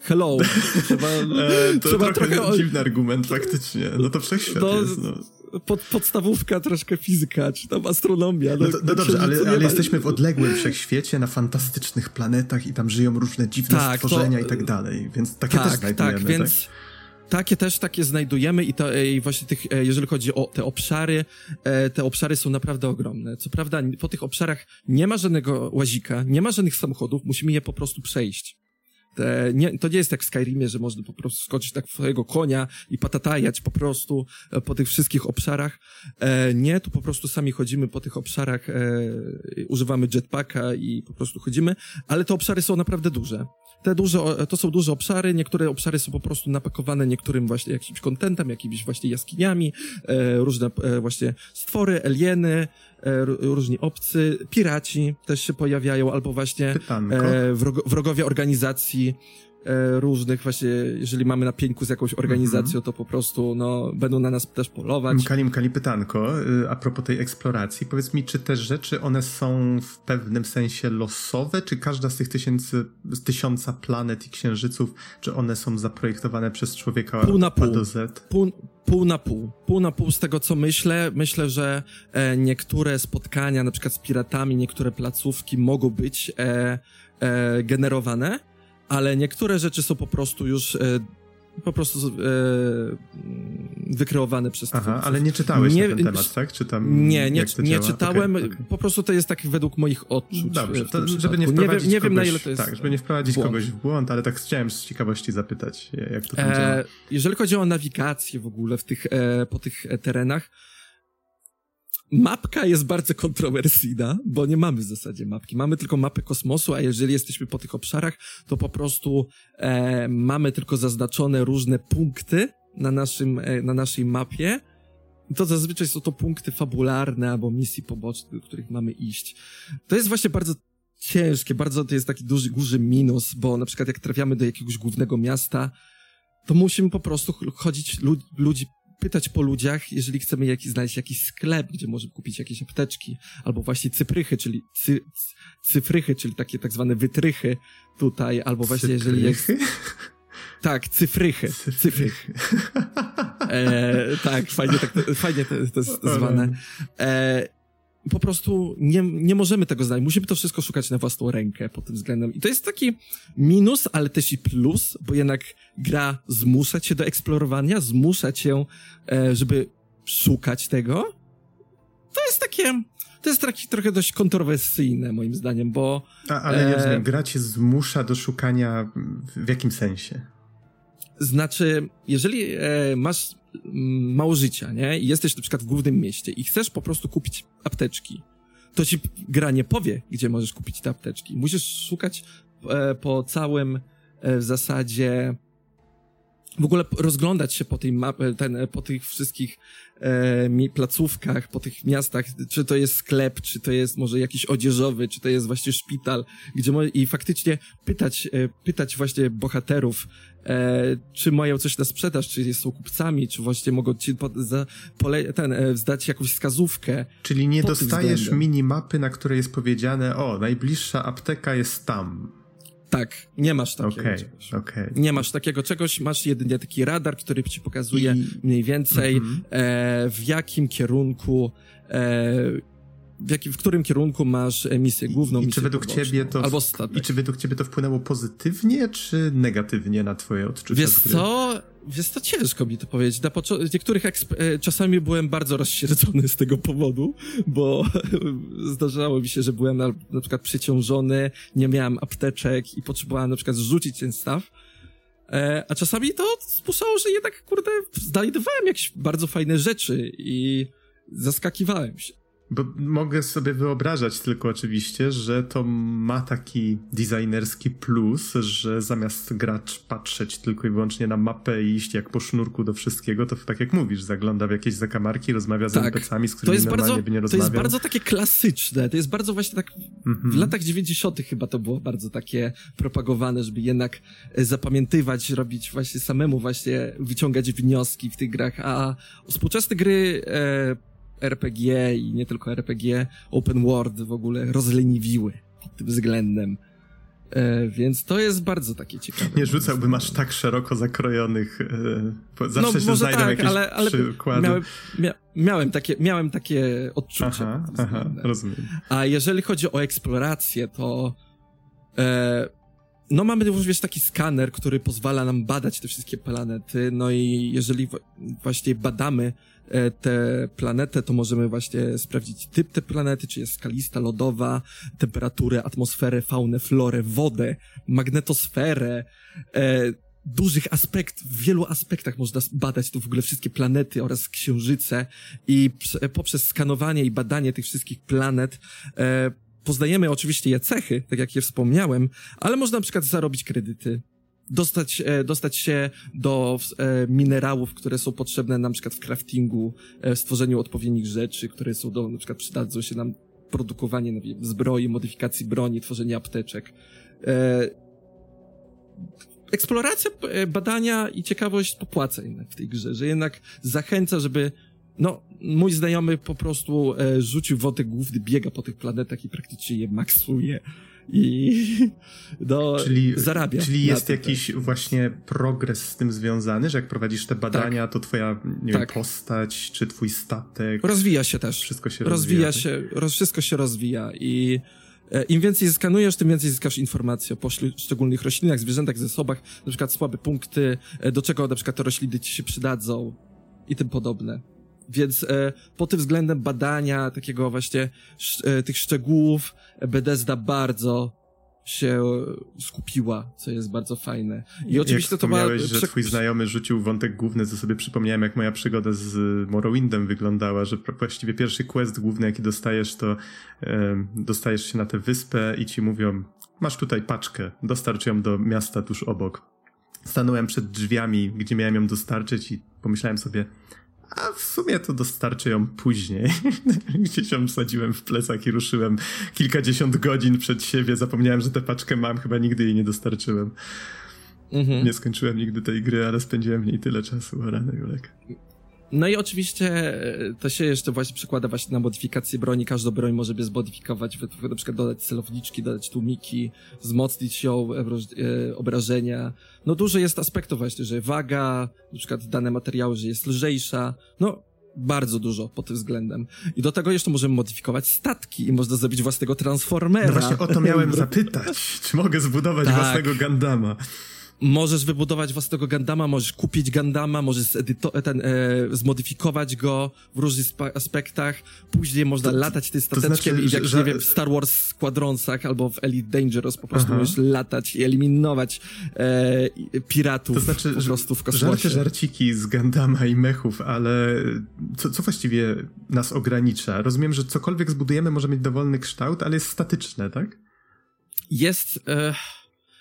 hello. Trzeba, e, to trzeba trochę, trochę dziwny argument faktycznie. No to wszechświat no, jest. No pod, podstawówka, troszkę fizyka, czy tam astronomia. No, no, no dobrze, ale, ale jesteśmy w odległym wszechświecie, na fantastycznych planetach i tam żyją różne dziwne tak, stworzenia to, i tak dalej, więc takie tak, też znajdujemy. Tak, więc... Tak? Takie też takie znajdujemy i, to, i właśnie tych, e, jeżeli chodzi o te obszary, e, te obszary są naprawdę ogromne. Co prawda po tych obszarach nie ma żadnego łazika, nie ma żadnych samochodów, musimy je po prostu przejść. Te, nie, to nie jest jak w Skyrimie, że można po prostu skoczyć tak w swojego konia i patatajać po prostu e, po tych wszystkich obszarach. E, nie, tu po prostu sami chodzimy po tych obszarach, e, używamy jetpacka i po prostu chodzimy, ale te obszary są naprawdę duże. Te duże, to są duże obszary, niektóre obszary są po prostu napakowane niektórym właśnie jakimś kontentem, jakimiś właśnie jaskiniami, e, różne e, właśnie stwory, alieny, różni obcy, piraci też się pojawiają, albo właśnie e, wrogowie organizacji, E, różnych właśnie, jeżeli mamy na pieńku z jakąś organizacją, mm -hmm. to po prostu, no, będą na nas też polować. Kalim, Kali pytanko, y, a propos tej eksploracji, powiedz mi, czy te rzeczy, one są w pewnym sensie losowe, czy każda z tych tysięcy, z tysiąca planet i księżyców, czy one są zaprojektowane przez człowieka pół na pół. do Z? Pół, pół na pół. Pół na pół z tego, co myślę. Myślę, że e, niektóre spotkania, na przykład z piratami, niektóre placówki mogą być e, e, generowane, ale niektóre rzeczy są po prostu już e, po prostu e, wykreowane przez Aha, twórców. ale nie czytałeś nie, na ten temat, tak? Czy tam, nie, nie, nie czytałem. Okay, okay. Po prostu to jest tak według moich odczuć. Dobrze, to, żeby nie wprowadzić nie, wiem, nie wiem, na ile to jest Tak, żeby nie wprowadzić błąd. kogoś w błąd, ale tak chciałem z ciekawości zapytać, jak to tam e, Jeżeli chodzi o nawigację w ogóle w tych, e, po tych terenach, Mapka jest bardzo kontrowersyjna, bo nie mamy w zasadzie mapki. Mamy tylko mapę kosmosu, a jeżeli jesteśmy po tych obszarach, to po prostu e, mamy tylko zaznaczone różne punkty na, naszym, e, na naszej mapie. To zazwyczaj są to punkty fabularne albo misji poboczne, do których mamy iść. To jest właśnie bardzo ciężkie, bardzo to jest taki duży, duży minus, bo na przykład jak trafiamy do jakiegoś głównego miasta, to musimy po prostu chodzić lud ludzi pytać po ludziach, jeżeli chcemy jakiś, znaleźć jakiś sklep, gdzie możemy kupić jakieś apteczki, albo właśnie cyprychy, czyli cy, cyfrychy, czyli takie tak zwane wytrychy tutaj, albo właśnie cyprychy? jeżeli jest... Tak, cyfrychy. Cyfrychy. E, tak, fajnie, tak, fajnie to, to jest zwane. E, po prostu nie, nie możemy tego znaleźć. Musimy to wszystko szukać na własną rękę pod tym względem. I to jest taki minus, ale też i plus, bo jednak gra zmusza cię do eksplorowania, zmusza cię, e, żeby szukać tego. To jest takie, to jest taki trochę dość kontrowersyjne moim zdaniem, bo... A, ale rozumiem, gra cię zmusza do szukania w jakim sensie? Znaczy, jeżeli e, masz Mm, mało życia, nie? I jesteś na przykład w głównym mieście i chcesz po prostu kupić apteczki, to ci gra nie powie, gdzie możesz kupić te apteczki. Musisz szukać e, po całym e, w zasadzie w ogóle rozglądać się po tej mapie, po tych wszystkich e, placówkach, po tych miastach, czy to jest sklep, czy to jest może jakiś odzieżowy, czy to jest właśnie szpital, gdzie mo- i faktycznie pytać, e, pytać właśnie bohaterów, e, czy mają coś na sprzedaż, czy są kupcami, czy właśnie mogą ci po, za, pole, ten, e, zdać jakąś wskazówkę. Czyli nie dostajesz minimapy, na której jest powiedziane, o, najbliższa apteka jest tam. Tak, nie masz takiego okay, czegoś. Okay. Nie masz takiego czegoś, masz jedynie taki radar, który ci pokazuje I... mniej więcej mm -hmm. e, w jakim kierunku e, w, jakim, w którym kierunku masz misję główną. I, misję czy według ciebie to. Albo I czy według ciebie to wpłynęło pozytywnie, czy negatywnie na twoje odczucia? Wiesz co? Wiesz to ciężko mi to powiedzieć. Na niektórych e, czasami byłem bardzo rozsierdzony z tego powodu, bo zdarzało mi się, że byłem na, na przykład przeciążony, nie miałem apteczek i potrzebowałem na przykład zrzucić ten staw. E, a czasami to spuszczało, że jednak, kurde, znajdowałem jakieś bardzo fajne rzeczy i zaskakiwałem się. Bo mogę sobie wyobrażać tylko oczywiście, że to ma taki designerski plus, że zamiast gracz patrzeć tylko i wyłącznie na mapę i iść jak po sznurku do wszystkiego, to tak jak mówisz, zagląda w jakieś zakamarki, rozmawia z tak. NPC-ami, z którymi to jest normalnie bardzo, by nie rozmawiał. To jest bardzo takie klasyczne, to jest bardzo właśnie tak, mhm. w latach 90 chyba to było bardzo takie propagowane, żeby jednak e, zapamiętywać, robić właśnie samemu właśnie, wyciągać wnioski w tych grach, a współczesne gry e, RPG i nie tylko RPG, open world w ogóle rozleniwiły pod tym względem. E, więc to jest bardzo takie ciekawe. Nie rzucałbym aż tak szeroko zakrojonych. E, zawsze no, się znajdą tak, jakieś ale, ale przykłady. Miałem, mia, miałem, takie, miałem takie odczucie. Aha, aha, rozumiem. A jeżeli chodzi o eksplorację, to e, no mamy również taki skaner, który pozwala nam badać te wszystkie planety, no i jeżeli właśnie badamy tę planetę, to możemy właśnie sprawdzić typ tej planety, czy jest skalista, lodowa, temperaturę, atmosferę, faunę, florę, wodę, magnetosferę, e, dużych aspekt, w wielu aspektach można badać tu w ogóle wszystkie planety oraz księżyce i poprzez skanowanie i badanie tych wszystkich planet e, poznajemy oczywiście je cechy, tak jak je wspomniałem, ale można na przykład zarobić kredyty, dostać, e, dostać się do e, minerałów, które są potrzebne na przykład w craftingu, e, stworzeniu odpowiednich rzeczy, które są do, na przykład przydadzą się nam produkowanie no, zbroi, modyfikacji broni, tworzenie apteczek. Eksploracja, badania i ciekawość popłaca jednak w tej grze, że jednak zachęca, żeby no, mój znajomy po prostu e, rzucił wątek główny, biega po tych planetach i praktycznie je maksuje i no, czyli, zarabia. Czyli jest tym, jakiś tak. właśnie progres z tym związany, że jak prowadzisz te badania, tak. to twoja nie tak. wiem, postać, czy twój statek... Rozwija się też. Wszystko się rozwija. rozwija się, roz, wszystko się rozwija i e, im więcej skanujesz, tym więcej zyskasz informacji o poszczególnych roślinach, zwierzętach, zasobach, na przykład słabe punkty, e, do czego na przykład te rośliny ci się przydadzą i tym podobne. Więc e, pod tym względem badania takiego właśnie sz, e, tych szczegółów Bethesda bardzo się skupiła, co jest bardzo fajne. I oczywiście jak to ma... że twój znajomy rzucił wątek główny, to sobie przypomniałem, jak moja przygoda z Morrowindem wyglądała, że właściwie pierwszy quest główny, jaki dostajesz, to dostajesz się na tę wyspę i ci mówią, masz tutaj paczkę, dostarcz ją do miasta tuż obok. Stanąłem przed drzwiami, gdzie miałem ją dostarczyć i pomyślałem sobie, a w sumie to dostarczę ją później. Gdzieś ją wsadziłem w plecak i ruszyłem kilkadziesiąt godzin przed siebie. Zapomniałem, że tę paczkę mam, chyba nigdy jej nie dostarczyłem. Mhm. Nie skończyłem nigdy tej gry, ale spędziłem w niej tyle czasu. O rany, Julek. No i oczywiście e, to się jeszcze właśnie przekłada właśnie na modyfikację broni. Każdą broń może by zmodyfikować, na przykład dodać celowniczki, dodać tłumiki, wzmocnić ją, e, obrażenia. No dużo jest aspektów właśnie, że waga, na przykład dane materiały, że jest lżejsza. No bardzo dużo pod tym względem. I do tego jeszcze możemy modyfikować statki i można zrobić własnego Transformera. No właśnie o to miałem zapytać. Czy mogę zbudować tak. własnego Gandama? Możesz wybudować własnego Gandama, możesz kupić Gandama, możesz ten, e, zmodyfikować go w różnych aspektach. Później można to, latać tym stateczkiem to znaczy, i jak, że, nie wiem, w Star Wars Squadronsach albo w Elite Dangerous po prostu Aha. możesz latać i eliminować e, piratów to znaczy, po prostu w kosmosie. Żarcie żarciki z Gandama i mechów, ale co, co właściwie nas ogranicza? Rozumiem, że cokolwiek zbudujemy może mieć dowolny kształt, ale jest statyczne, tak? Jest... E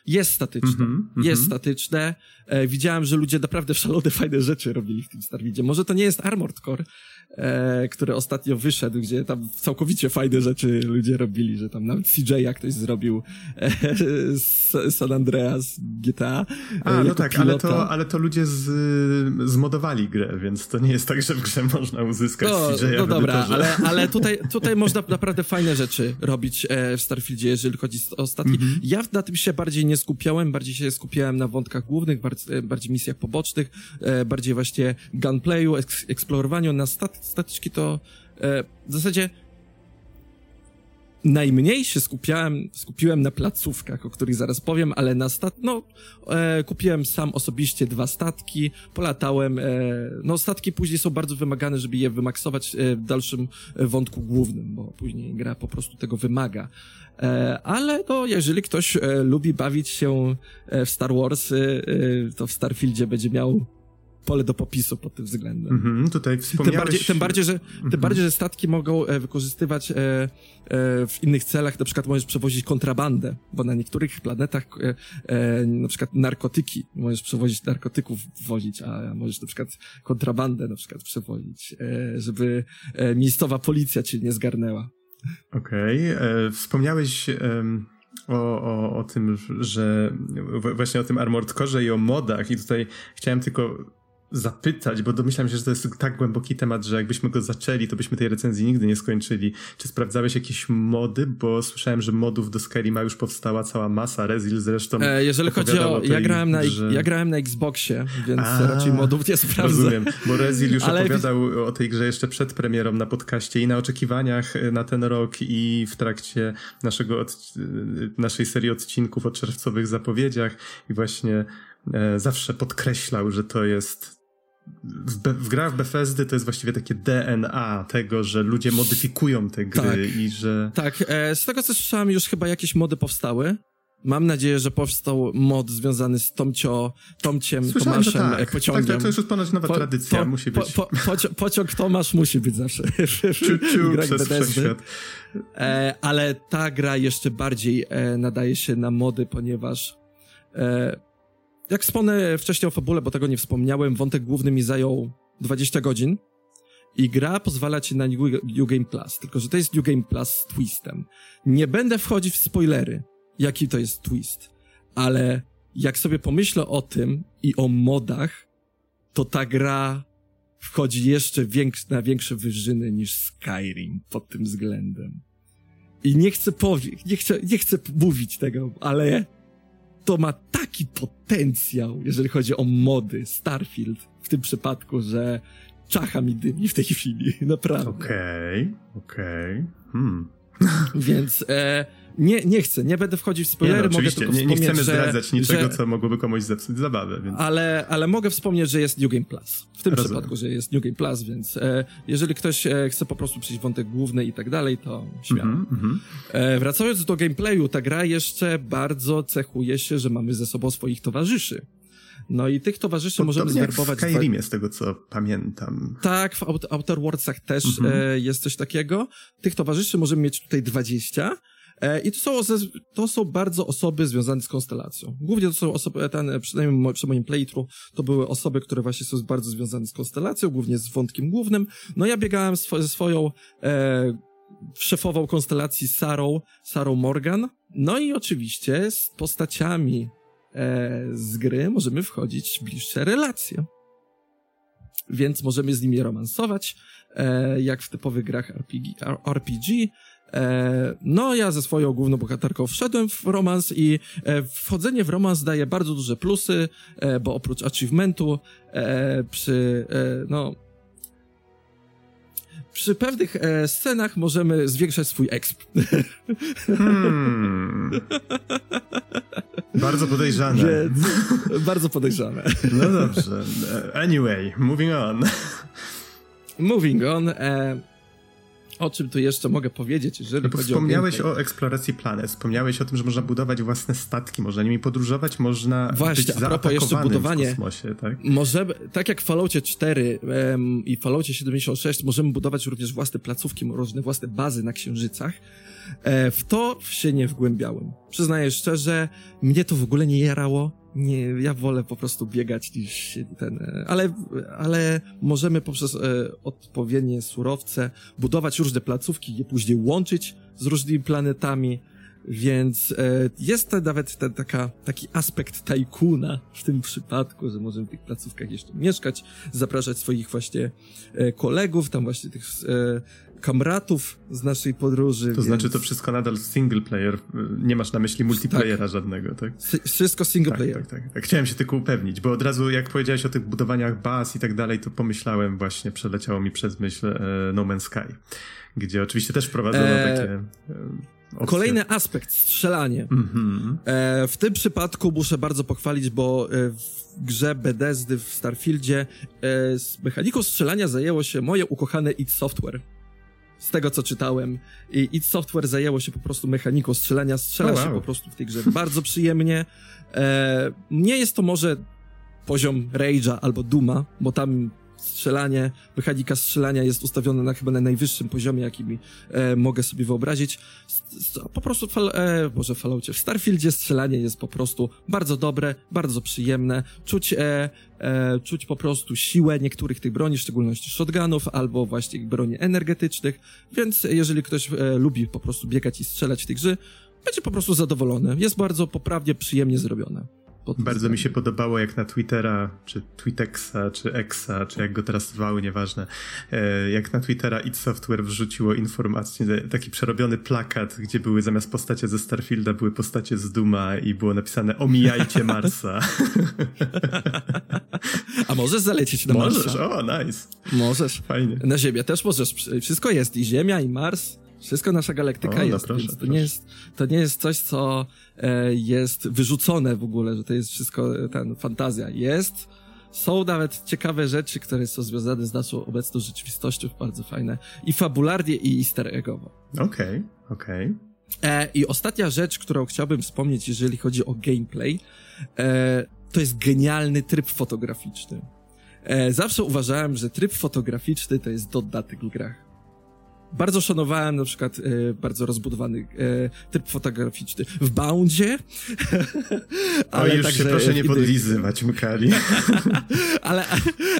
jest statyczne. Mm -hmm, jest mm -hmm. statyczne. E, widziałem, że ludzie naprawdę szalone, fajne rzeczy robili w tym Starfieldzie. Może to nie jest Armored Core, e, który ostatnio wyszedł, gdzie tam całkowicie fajne rzeczy ludzie robili, że tam nawet CJ jak ktoś zrobił e, San Andreas GTA. E, A, no tak, ale to, ale to ludzie z, zmodowali grę, więc to nie jest tak, że w grze można uzyskać no, CJ. No dobra, ale, ale tutaj, tutaj można naprawdę fajne rzeczy robić e, w Starfieldzie, jeżeli chodzi o statki. Mm -hmm. Ja na tym się bardziej nie skupiałem, bardziej się skupiałem na wątkach głównych, bardziej, e, bardziej misjach pobocznych, e, bardziej właśnie gunplayu, eksplorowaniu na stat statyczki to e, w zasadzie najmniej się skupiałem, skupiłem na placówkach, o których zaraz powiem, ale na stat, no, e, kupiłem sam osobiście dwa statki, polatałem, e, no, statki później są bardzo wymagane, żeby je wymaksować e, w dalszym wątku głównym, bo później gra po prostu tego wymaga. E, ale no, jeżeli ktoś e, lubi bawić się e, w Star Wars, to w Starfieldzie będzie miał pole do popisu pod tym względem. Mm -hmm, tutaj wspomniałeś... Tym bardziej, tym bardziej, że, mm -hmm. tym bardziej, że statki mogą e, wykorzystywać e, e, w innych celach, na przykład możesz przewozić kontrabandę, bo na niektórych planetach na przykład narkotyki, możesz przewozić narkotyków wozić, a możesz na przykład kontrabandę na przykład przewozić, żeby miejscowa policja cię nie zgarnęła. Okej, okay. wspomniałeś o, o, o tym, że właśnie o tym Armored Core i o modach i tutaj chciałem tylko zapytać, bo domyślam się, że to jest tak głęboki temat, że jakbyśmy go zaczęli, to byśmy tej recenzji nigdy nie skończyli. Czy sprawdzałeś jakieś mody? Bo słyszałem, że modów do Skyrima już powstała cała masa, Rezil zresztą e, Jeżeli chodzi o... Ja grałem, na, ja grałem na Xboxie, więc A, raczej modów nie sprawdzę. Rozumiem, bo Rezil już Ale... opowiadał o tej grze jeszcze przed premierą na podcaście i na oczekiwaniach na ten rok i w trakcie naszego od... naszej serii odcinków o czerwcowych zapowiedziach i właśnie e, zawsze podkreślał, że to jest w, Be w grach Bethesdy to jest właściwie takie DNA tego, że ludzie modyfikują te gry tak, i że... Tak, e, z tego co słyszałem już chyba jakieś mody powstały. Mam nadzieję, że powstał mod związany z Tomcio, Tomciem, Słyszałem, Tomaszem, tak. Pociągiem. Tak, to, to już jest ponoć nowa po, tradycja, po, musi być. Po, poci pociąg Tomasz musi być zawsze ciu, ciu, przez Bethesdy. E, ale ta gra jeszcze bardziej e, nadaje się na mody, ponieważ e, jak wspomnę wcześniej o fabule, bo tego nie wspomniałem, wątek główny mi zajął 20 godzin i gra pozwala ci na New Game Plus, tylko że to jest New Game Plus z twistem. Nie będę wchodzić w spoilery, jaki to jest twist, ale jak sobie pomyślę o tym i o modach, to ta gra wchodzi jeszcze większ, na większe wyżyny niż Skyrim pod tym względem. I nie chcę powiedzieć, nie chcę, nie chcę mówić tego, ale to ma taki potencjał, jeżeli chodzi o mody Starfield w tym przypadku, że czacha mi dymi w tej chwili, naprawdę. Okej, okay, okej. Okay. Hmm. Więc e, nie, nie chcę, nie będę wchodzić w spoilery, nie, no, mogę tylko nie, nie chcemy zdradzać niczego, że, co mogłoby komuś zepsuć zabawę. Więc... Ale, ale mogę wspomnieć, że jest New Game Plus. W tym Rozumiem. przypadku, że jest New Game Plus, więc e, jeżeli ktoś e, chce po prostu przyjść wątek główny i tak dalej, to śmiało. Mm -hmm. e, wracając do gameplayu, ta gra jeszcze bardzo cechuje się, że mamy ze sobą swoich towarzyszy. No i tych towarzyszy możemy zwerbować... w Skyrimie, z tego co pamiętam. Tak, w Outer Worldsach też mm -hmm. e, jest coś takiego. Tych towarzyszy możemy mieć tutaj 20 E, I to są, to są bardzo osoby związane z konstelacją. Głównie to są osoby, ten, przynajmniej przy moim playthrough, to były osoby, które właśnie są bardzo związane z konstelacją, głównie z wątkiem głównym. No ja biegałem ze swoją e, szefową konstelacji Sarą, Sarą Morgan. No i oczywiście z postaciami e, z gry możemy wchodzić w bliższe relacje. Więc możemy z nimi romansować, e, jak w typowych grach RPG, RPG E, no, ja ze swoją główną bohaterką wszedłem w romans i e, wchodzenie w romans daje bardzo duże plusy, e, bo oprócz achievementu przy, no, przy pewnych scenach możemy zwiększać swój exp. Hmm. Bardzo podejrzane. Więc, bardzo podejrzane. No dobrze. Anyway, moving on. Moving on. O czym tu jeszcze mogę powiedzieć, jeżeli no, Wspomniałeś o, o eksploracji planet, wspomniałeś o tym, że można budować własne statki, można nimi podróżować, można Właśnie, być a propos jeszcze budowanie, w kosmosie, tak? Możemy, tak jak w Falloutie 4 um, i Falloutie 76 możemy budować również własne placówki, różne własne bazy na księżycach, E, w to się nie wgłębiałem. Przyznaję szczerze, mnie to w ogóle nie jarało. Nie, ja wolę po prostu biegać niż ten, e, ale, ale możemy poprzez e, odpowiednie surowce budować różne placówki, je później łączyć z różnymi planetami, więc e, jest to nawet ten, taka, taki aspekt tajkuna w tym przypadku, że możemy w tych placówkach jeszcze mieszkać, zapraszać swoich właśnie e, kolegów, tam właśnie tych e, kamratów z naszej podróży. To więc... znaczy to wszystko nadal single player, nie masz na myśli multiplayera tak. żadnego, tak? wszystko single tak, player. Tak, tak, tak. Chciałem się tylko upewnić, bo od razu jak powiedziałeś o tych budowaniach baz i tak dalej, to pomyślałem właśnie, przeleciało mi przez myśl e, No Man's Sky, gdzie oczywiście też prowadzono e... takie... E Opcja. Kolejny aspekt, strzelanie. Mm-hmm. E, w tym przypadku muszę bardzo pochwalić, bo e, w grze Bethesdy w Starfieldzie e, z mechaniką strzelania zajęło się moje ukochane id Software. Z tego, co czytałem. I id Software zajęło się po prostu mechaniką strzelania. Strzela oh, wow. się po prostu w tej grze bardzo przyjemnie. E, nie jest to może poziom Rage'a albo Duma, bo tam strzelanie, mechanika strzelania jest ustawiona na chyba na najwyższym poziomie, jaki e, mogę sobie wyobrazić. Po prostu, fal, e, może Falloutie, w Starfieldzie strzelanie jest po prostu bardzo dobre, bardzo przyjemne. Czuć, e, e, czuć po prostu siłę niektórych tych broni, w szczególności shotgunów albo właśnie broni energetycznych, więc jeżeli ktoś e, lubi po prostu biegać i strzelać w tych gry, będzie po prostu zadowolony. Jest bardzo poprawnie, przyjemnie zrobione. Bardzo mi się podobało, jak na Twittera, czy Twitexa, czy Exa, czy jak go teraz zwały, nieważne, e, jak na Twittera id Software wrzuciło informację, taki przerobiony plakat, gdzie były zamiast postacie ze Starfielda, były postacie z Duma i było napisane omijajcie Marsa. A możesz zalecieć na Marsa? Możesz, o, nice. Możesz. Fajnie. Na Ziemię też możesz. Wszystko jest, i Ziemia, i Mars. Wszystko nasza galaktyka o, no jest, proszę, więc to nie jest, to nie jest coś, co e, jest wyrzucone w ogóle, że to jest wszystko e, ten fantazja. Jest, są nawet ciekawe rzeczy, które są związane z naszą obecną rzeczywistością, bardzo fajne. I fabularnie, i easter eggowo. Okej, okay, okej. Okay. E, I ostatnia rzecz, którą chciałbym wspomnieć, jeżeli chodzi o gameplay, e, to jest genialny tryb fotograficzny. E, zawsze uważałem, że tryb fotograficzny to jest dodatek w grach. Bardzo szanowałem na przykład e, bardzo rozbudowany e, tryb fotograficzny w Boundzie. ale już się proszę nie podlizywać, Mkali. ale,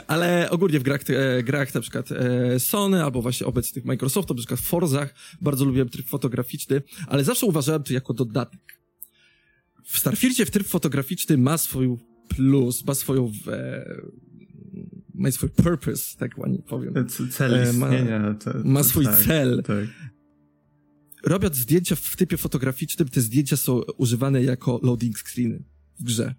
ale ogólnie w grach, e, grach na przykład e, Sony albo właśnie obecnych Microsoftu, na przykład w Forzach bardzo lubiłem tryb fotograficzny, ale zawsze uważałem to jako dodatek. W Starfieldzie w tryb fotograficzny ma swój plus, ma swoją e, ma swój purpose, tak ładnie powiem. Cel e, istnienia. Ma, to, to, ma swój tak, cel. Tak. Robiąc zdjęcia w typie fotograficznym, te zdjęcia są używane jako loading screeny w grze.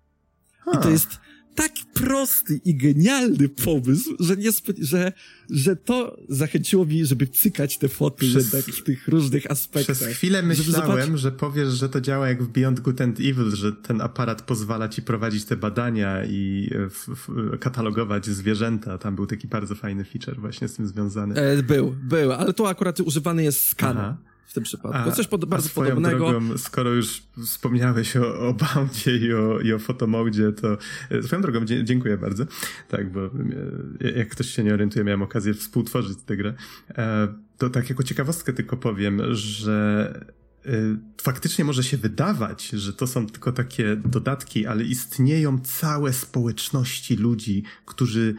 I to jest tak prosty i genialny pomysł, że, nie że, że to zachęciło mi, żeby cykać te foty przez, jednak w tych różnych aspektach. Przez chwilę myślałem, że powiesz, że to działa jak w Beyond Good and Evil, że ten aparat pozwala ci prowadzić te badania i w, katalogować zwierzęta. Tam był taki bardzo fajny feature właśnie z tym związany. E, był, był, ale tu akurat używany jest skan. W tym przypadku. Coś pod, bardzo podobnego. Drogą, skoro już wspomniałeś o, o Boundzie i o, i o fotomodzie, to e, swoją drogą dziękuję bardzo. Tak, bo e, jak ktoś się nie orientuje, miałem okazję współtworzyć tę grę. E, to tak jako ciekawostkę tylko powiem, że faktycznie może się wydawać, że to są tylko takie dodatki, ale istnieją całe społeczności ludzi, którzy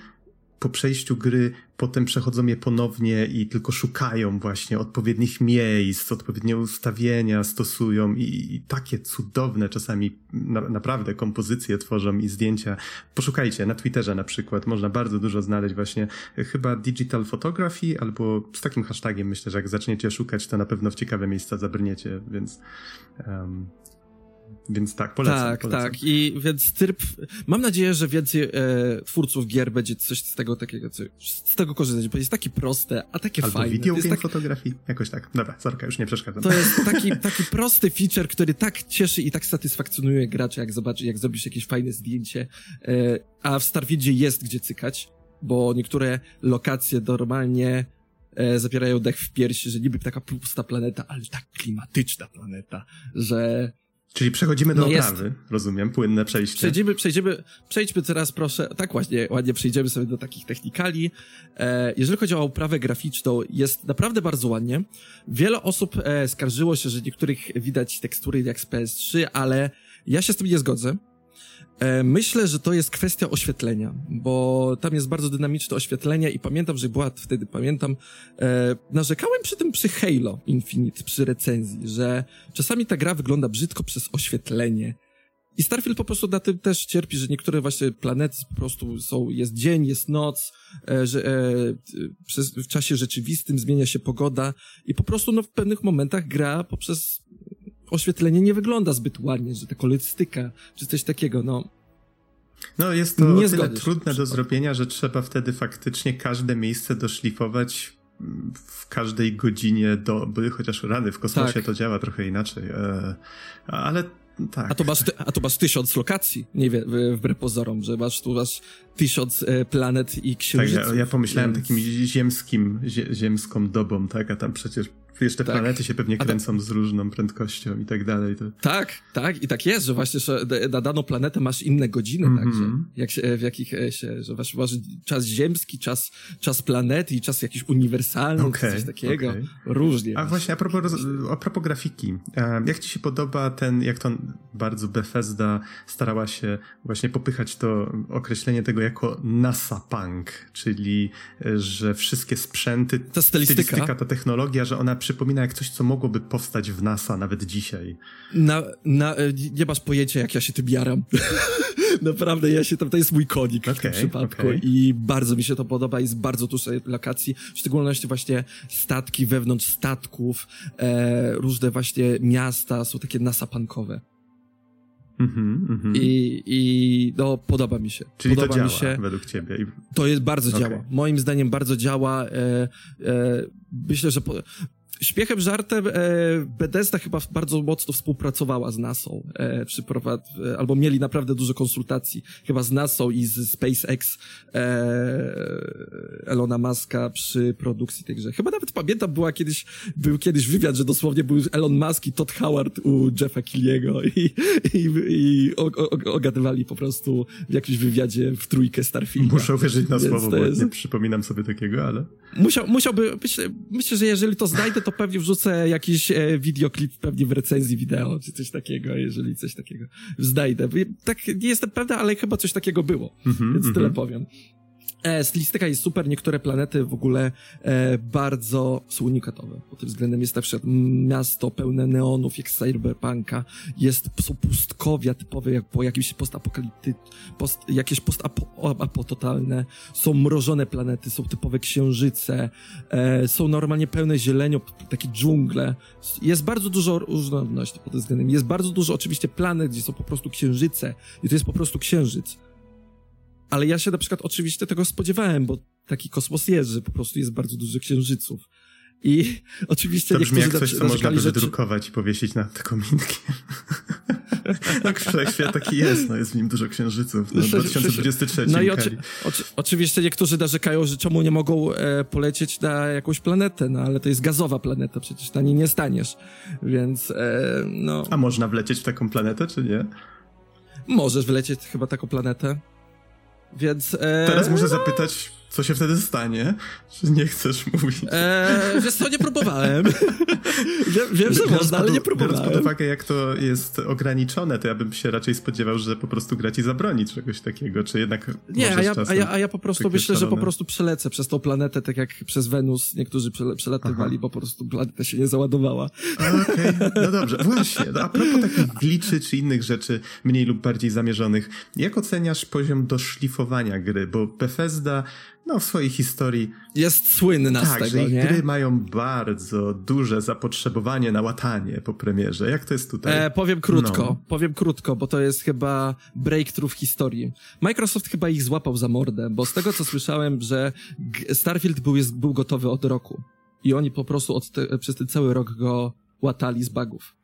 po przejściu gry potem przechodzą je ponownie i tylko szukają właśnie odpowiednich miejsc, odpowiednie ustawienia stosują i, i takie cudowne czasami na, naprawdę kompozycje tworzą i zdjęcia. Poszukajcie na Twitterze na przykład, można bardzo dużo znaleźć właśnie chyba digital photography albo z takim hashtagiem myślę, że jak zaczniecie szukać, to na pewno w ciekawe miejsca zabrniecie, więc um, więc tak, polecam. Tak, polecam. tak. I więc tryb. Mam nadzieję, że więcej e, twórców gier będzie coś z tego takiego, coś, z tego korzystać, bo jest takie proste, a takie Albo fajne. Video game tak... fotografii. Jakoś tak. Dobra, Zorka, już nie przeszkadzam. To jest taki, taki prosty feature, który tak cieszy i tak satysfakcjonuje gracza, jak zobaczy, jak zrobisz jakieś fajne zdjęcie. E, a w Starfieldzie jest gdzie cykać, bo niektóre lokacje normalnie e, zapierają dech w piersi, że niby taka pusta planeta, ale tak klimatyczna planeta, że Czyli przechodzimy do no oprawy, jest. rozumiem, płynne przejście. Przejdziemy, przejdziemy, przejdźmy teraz proszę, tak właśnie, ładnie przejdziemy sobie do takich technikali. E, jeżeli chodzi o oprawę graficzną, jest naprawdę bardzo ładnie. Wiele osób e, skarżyło się, że niektórych widać tekstury jak z PS3, ale ja się z tym nie zgodzę. E, myślę, że to jest kwestia oświetlenia, bo tam jest bardzo dynamiczne oświetlenie i pamiętam, że była wtedy, pamiętam, e, narzekałem przy tym przy Halo Infinite, przy recenzji, że czasami ta gra wygląda brzydko przez oświetlenie. I Starfield po prostu na tym też cierpi, że niektóre właśnie planety po prostu są, jest dzień, jest noc, e, że e, przez, w czasie rzeczywistym zmienia się pogoda i po prostu no, w pewnych momentach gra poprzez oświetlenie nie wygląda zbyt ładnie, że ta kolorystyka, czy coś takiego, no. No jest to nie tyle trudne do zrobienia, że trzeba wtedy faktycznie każde miejsce doszlifować w każdej godzinie doby, chociaż rany w kosmosie tak. to działa trochę inaczej, e, ale tak. A to masz, a to masz tysiąc lokacji, nie wiem, wbrew pozorom, że masz tu masz tysiąc e, planet i księżyców. Tak, ja, ja pomyślałem więc... takim ziemskim, ziemską dobą, tak, a tam przecież jeszcze tak. planety się pewnie kręcą z różną prędkością i tak dalej. To... Tak, tak, i tak jest, że właśnie że na daną planetę masz inne godziny, mm -hmm. także, jak się, w jakich e, się, że właśnie masz czas ziemski, czas, czas planety i czas jakiś uniwersalny, okay, coś takiego, okay. różnie. A właśnie a propos, a propos grafiki, jak ci się podoba ten, jak to bardzo Bethesda starała się właśnie popychać to określenie tego jako NASA Punk, czyli e, że wszystkie sprzęty, ta stylistyka, stylistyka ta technologia, że ona przypomina jak coś, co mogłoby powstać w NASA nawet dzisiaj. Na, na, e, nie masz pojęcia, jak ja się tym jaram. Naprawdę, ja się tam, to jest mój konik okay, w tym przypadku okay. i bardzo mi się to podoba, jest bardzo dużo lokacji, w szczególności właśnie statki wewnątrz statków, e, różne właśnie miasta są takie nasapankowe. Mm-hmm, mm-hmm. I, I no, podoba mi się. Czyli podoba to działa mi się. według ciebie. To jest bardzo okay. działa. Moim zdaniem bardzo działa. E, e, myślę, że po, śmiechem, żartem, e, Bethesda chyba bardzo mocno współpracowała z NASA, e, e, albo mieli naprawdę dużo konsultacji, chyba z NASA i z SpaceX e, Elona Muska przy produkcji tej grze. Chyba nawet pamiętam, była kiedyś, był kiedyś wywiad, że dosłownie był Elon Musk i Todd Howard u Jeffa Killiego i, i, i ogadywali po prostu w jakimś wywiadzie w trójkę Starfield. Muszę uwierzyć na słowo, bo jest... nie przypominam sobie takiego, ale... Musiał, musiałby, myślę, myślę, że jeżeli to znajdę, to to pewnie wrzucę jakiś e, wideoklip pewnie w recenzji wideo, czy coś takiego, jeżeli coś takiego znajdę. Tak, nie jestem pewna, ale chyba coś takiego było, mm -hmm, więc mm -hmm. tyle powiem. E, stylistyka jest super, niektóre planety w ogóle e, bardzo są unikatowe. Pod tym względem jest na przykład miasto pełne neonów, jak cyberpunka, jest, są pustkowia typowe, jak po jakimś postapokalipty, post, jakieś postapo totalne, są mrożone planety, są typowe księżyce, e, są normalnie pełne zielenią, takie dżungle. Jest bardzo dużo różnorodności pod tym względem. Jest bardzo dużo oczywiście planet, gdzie są po prostu księżyce i to jest po prostu księżyc ale ja się na przykład oczywiście tego spodziewałem, bo taki kosmos jest, że po prostu jest bardzo dużo księżyców. I oczywiście to brzmi jak coś, co można by wydrukować i powiesić na te kominki. no wszechświat taki jest, no jest w nim dużo księżyców. No, 2023. No i oczy, oczy, oczywiście niektórzy narzekają, że czemu nie mogą e, polecieć na jakąś planetę, no ale to jest gazowa planeta, przecież na niej nie staniesz, więc e, no... A można wlecieć w taką planetę, czy nie? Możesz wlecieć chyba taką planetę. Więc. E, Teraz muszę zapytać, co się wtedy stanie? Czy nie chcesz mówić? Eee, wiesz co, nie próbowałem. wiem, wiem, że można, ale nie próbowałem. Biorąc pod uwagę, jak to jest ograniczone, to ja bym się raczej spodziewał, że po prostu gra ci zabroni czegoś takiego, czy jednak Nie, a ja, a, ja, a ja po prostu myślę, że po prostu przelecę przez tą planetę, tak jak przez Wenus niektórzy przele przelatywali, Aha. bo po prostu planeta się nie załadowała. Okej, okay. no dobrze. Właśnie, no a propos takich gliczy czy innych rzeczy mniej lub bardziej zamierzonych, jak oceniasz poziom doszlifowania gry? Bo Bethesda no, w swojej historii. Jest słynna tak, z tego, że ich nie? gry mają bardzo duże zapotrzebowanie na łatanie po premierze. Jak to jest tutaj? E, powiem krótko, no. powiem krótko, bo to jest chyba breakthrough w historii. Microsoft chyba ich złapał za mordę, bo z tego co słyszałem, że Starfield był, jest, był gotowy od roku. I oni po prostu od te, przez ten cały rok go łatali z bugów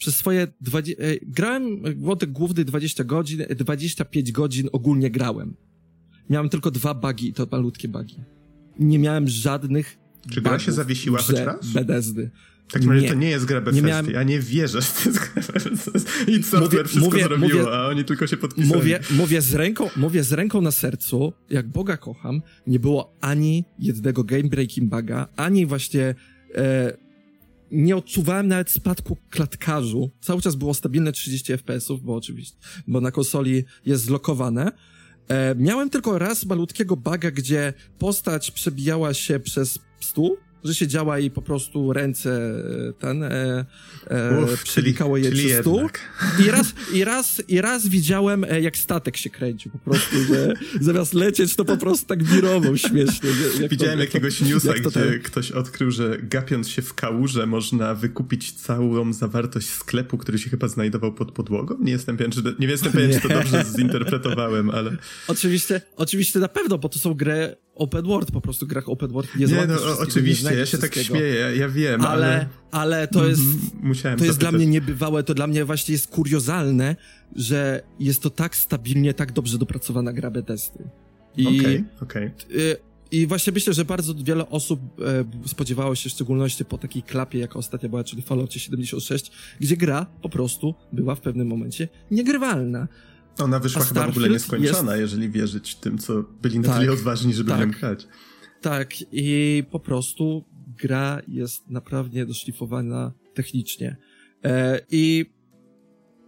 przez swoje 20, e, grałem wątek główny 20 godzin, 25 godzin ogólnie grałem. Miałem tylko dwa bugi to malutkie bugi. Nie miałem żadnych Czy gra się zawiesiła choć raz? Bethesdy. takim razie to nie jest gra Bethesdy. Miałem... Ja nie wierzę, że to jest gra. I software mówię, wszystko mówię, zrobiło, mówię, a oni tylko się podpisali. Mówię, mówię, z ręką, mówię z ręką na sercu, jak Boga kocham, nie było ani jednego game breaking buga, ani właśnie e, nie odczuwałem nawet spadku klatkarzu. Cały czas było stabilne 30 FPS-ów, bo oczywiście, bo na konsoli jest zlokowane. E, miałem tylko raz malutkiego buga, gdzie postać przebijała się przez stół, że się działa i po prostu ręce e, ten e, e, Uf, przelikało je przez stół. I raz, i, raz, I raz widziałem, e, jak statek się kręcił po prostu, że zamiast lecieć, to po prostu tak wirował śmiesznie. Jak widziałem to, jakiegoś newsa, jak gdzie ktoś odkrył, że gapiąc się w kałuże można wykupić całą zawartość sklepu, który się chyba znajdował pod podłogą. Nie jestem pewien, czy, nie jestem pewien, czy to dobrze zinterpretowałem, ale... Oczywiście, oczywiście na pewno, bo to są gry open world, po prostu grach open world nie Nie, no oczywiście, ja się tak śmieję, ja, wiem, ale... Ale, ale to jest, Musiałem to jest dla mnie niebywałe, to dla mnie właśnie jest kuriozalne, że jest to tak stabilnie, tak dobrze dopracowana gra Bethesdy. Okej, okej. Okay, okay. I właśnie myślę, że bardzo wiele osób e, spodziewało się, w szczególności po takiej klapie, jaka ostatnio była, czyli Fallout 76, gdzie gra po prostu była w pewnym momencie niegrywalna. Ona wyszła chyba w ogóle nieskończona, jest... jeżeli wierzyć tym, co byli na tak, tyle odważni, żeby tak, grać. Tak, i po prostu gra jest naprawdę doszlifowana technicznie. E, I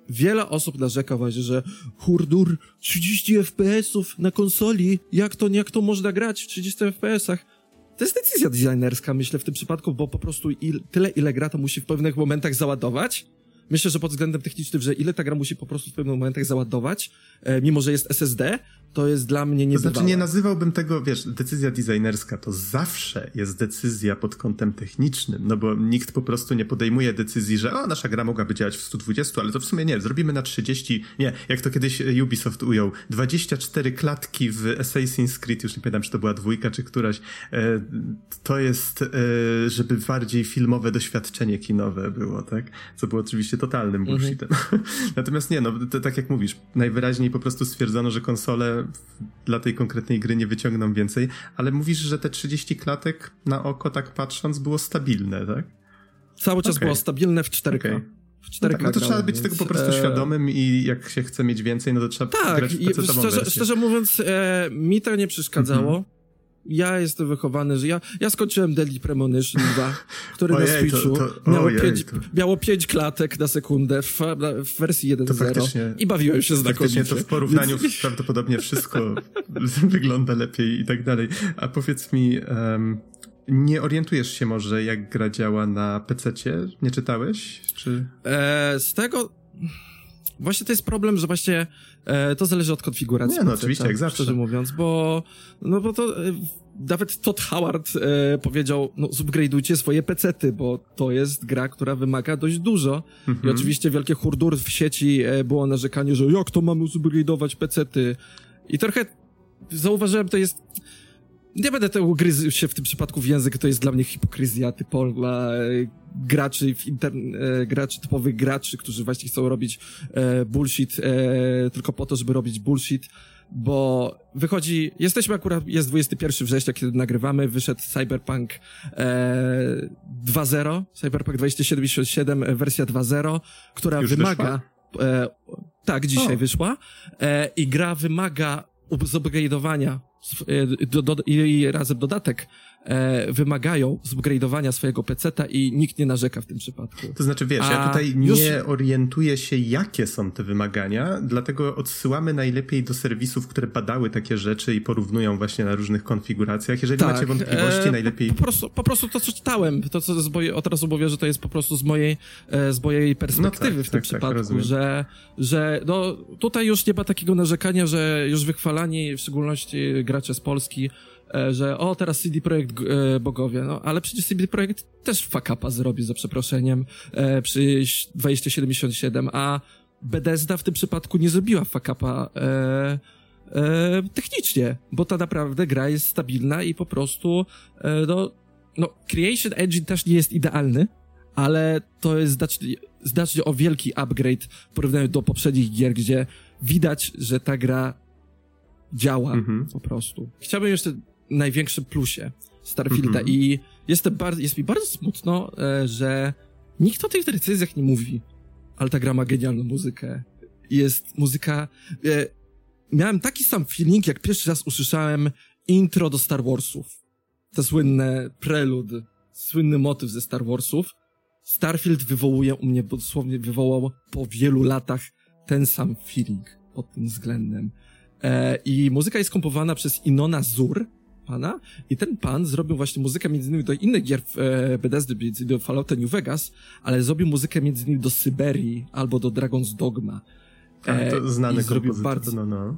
wiele osób narzeka właśnie, że hurdur 30 FPS-ów na konsoli, jak to, jak to można grać w 30 FPS-ach? To jest decyzja designerska, myślę, w tym przypadku, bo po prostu il, tyle, ile gra to musi w pewnych momentach załadować, Myślę, że pod względem technicznym, że ile ta gra musi po prostu w pewnych momentach załadować, e, mimo że jest SSD, to jest dla mnie niebywałe. To znaczy nie nazywałbym tego, wiesz, decyzja designerska to zawsze jest decyzja pod kątem technicznym, no bo nikt po prostu nie podejmuje decyzji, że o, nasza gra mogłaby działać w 120, ale to w sumie nie, zrobimy na 30, nie, jak to kiedyś Ubisoft ujął, 24 klatki w Assassin's Creed, już nie pamiętam, czy to była dwójka, czy któraś, e, to jest, e, żeby bardziej filmowe doświadczenie kinowe było, tak? Co było oczywiście totalnym mhm. bullshitem. Mhm. Natomiast nie, no, to, tak jak mówisz, najwyraźniej po prostu stwierdzono, że konsole dla tej konkretnej gry nie wyciągną więcej, ale mówisz, że te 30 klatek na oko tak patrząc było stabilne, tak? Cały czas okay. było stabilne w 4K. Okay. W 4K no, tak, no to trzeba być więc, tego po prostu e... świadomym i jak się chce mieć więcej, no to trzeba tak, grać w szczerze, szczerze mówiąc, e, mi to nie przeszkadzało. Mm -hmm ja jestem wychowany, że ja, ja skończyłem Deadly Premonition 2, który ojej, na Switchu to, to, miało, ojej, pięć, to... miało 5 klatek na sekundę w, w wersji 1.0 i bawiłem się znakomicie. to w porównaniu Więc... prawdopodobnie wszystko wygląda lepiej i tak dalej. A powiedz mi, um, nie orientujesz się może, jak gra działa na PC-cie? Nie czytałeś? Czy... E, z tego... Właśnie to jest problem, że właśnie e, to zależy od konfiguracji. Nie, no oczywiście, jak zawsze. Szczerze mówiąc, bo, no bo to e, nawet Todd Howard e, powiedział, no zupgrade'ujcie swoje pecety, bo to jest gra, która wymaga dość dużo. Mhm. I oczywiście wielkie hurdur w sieci e, było narzekanie, że jak to mamy zupgrade'ować pecety? I trochę zauważyłem, to jest nie będę tego gryzł się w tym przypadku w język, to jest dla mnie hipokryzja typowa e, graczy, w interne, graczy, typowych graczy, którzy właśnie chcą robić e, bullshit e, tylko po to, żeby robić bullshit, bo wychodzi, jesteśmy akurat, jest 21 września, kiedy nagrywamy, wyszedł Cyberpunk e, 2.0, Cyberpunk 2077 e, wersja 2.0, która Już wymaga... E, tak, dzisiaj o. wyszła. E, I gra wymaga zupgrade'owania E, i razem dodatek e, wymagają zupgrade'owania swojego peceta i nikt nie narzeka w tym przypadku. To znaczy, wiesz, A ja tutaj już... nie orientuję się, jakie są te wymagania, dlatego odsyłamy najlepiej do serwisów, które badały takie rzeczy i porównują właśnie na różnych konfiguracjach. Jeżeli tak, macie wątpliwości, e, najlepiej... Po prostu, po prostu to, co czytałem, to, co z mojej, od razu mówię, że to jest po prostu z mojej, e, z mojej perspektywy no tak, w tym tak, tak przypadku, że, że no, tutaj już nie ma takiego narzekania, że już wychwalani, w szczególności gracze z Polski, że o, teraz CD Projekt e, bogowie, no, ale przecież CD Projekt też fakapa zrobi, za przeproszeniem, e, przy 2077, a Bethesda w tym przypadku nie zrobiła fakapa e, e, technicznie, bo ta naprawdę gra jest stabilna i po prostu, e, no, no, Creation Engine też nie jest idealny, ale to jest znacznie, znacznie o wielki upgrade w porównaniu do poprzednich gier, gdzie widać, że ta gra działa mhm. po prostu. Chciałbym jeszcze największym plusie Starfielda mm -hmm. i jest, bar- jest mi bardzo smutno, e, że nikt o tych recenzjach nie mówi, ale ta gra ma genialną muzykę. Jest muzyka... E, miałem taki sam feeling, jak pierwszy raz usłyszałem intro do Star Warsów. Te słynne prelud, słynny motyw ze Star Warsów. Starfield wywołuje u mnie, dosłownie wywołał po wielu latach ten sam feeling pod tym względem. E, I muzyka jest komponowana przez Inona Zur, pana, i ten pan zrobił właśnie muzykę między innymi do innych gier e, Bethesdy, między innymi do Fallouta New Vegas, ale zrobił muzykę między innymi do Syberii albo do Dragon's Dogma. E, to znany zrobił bardzo, no, no.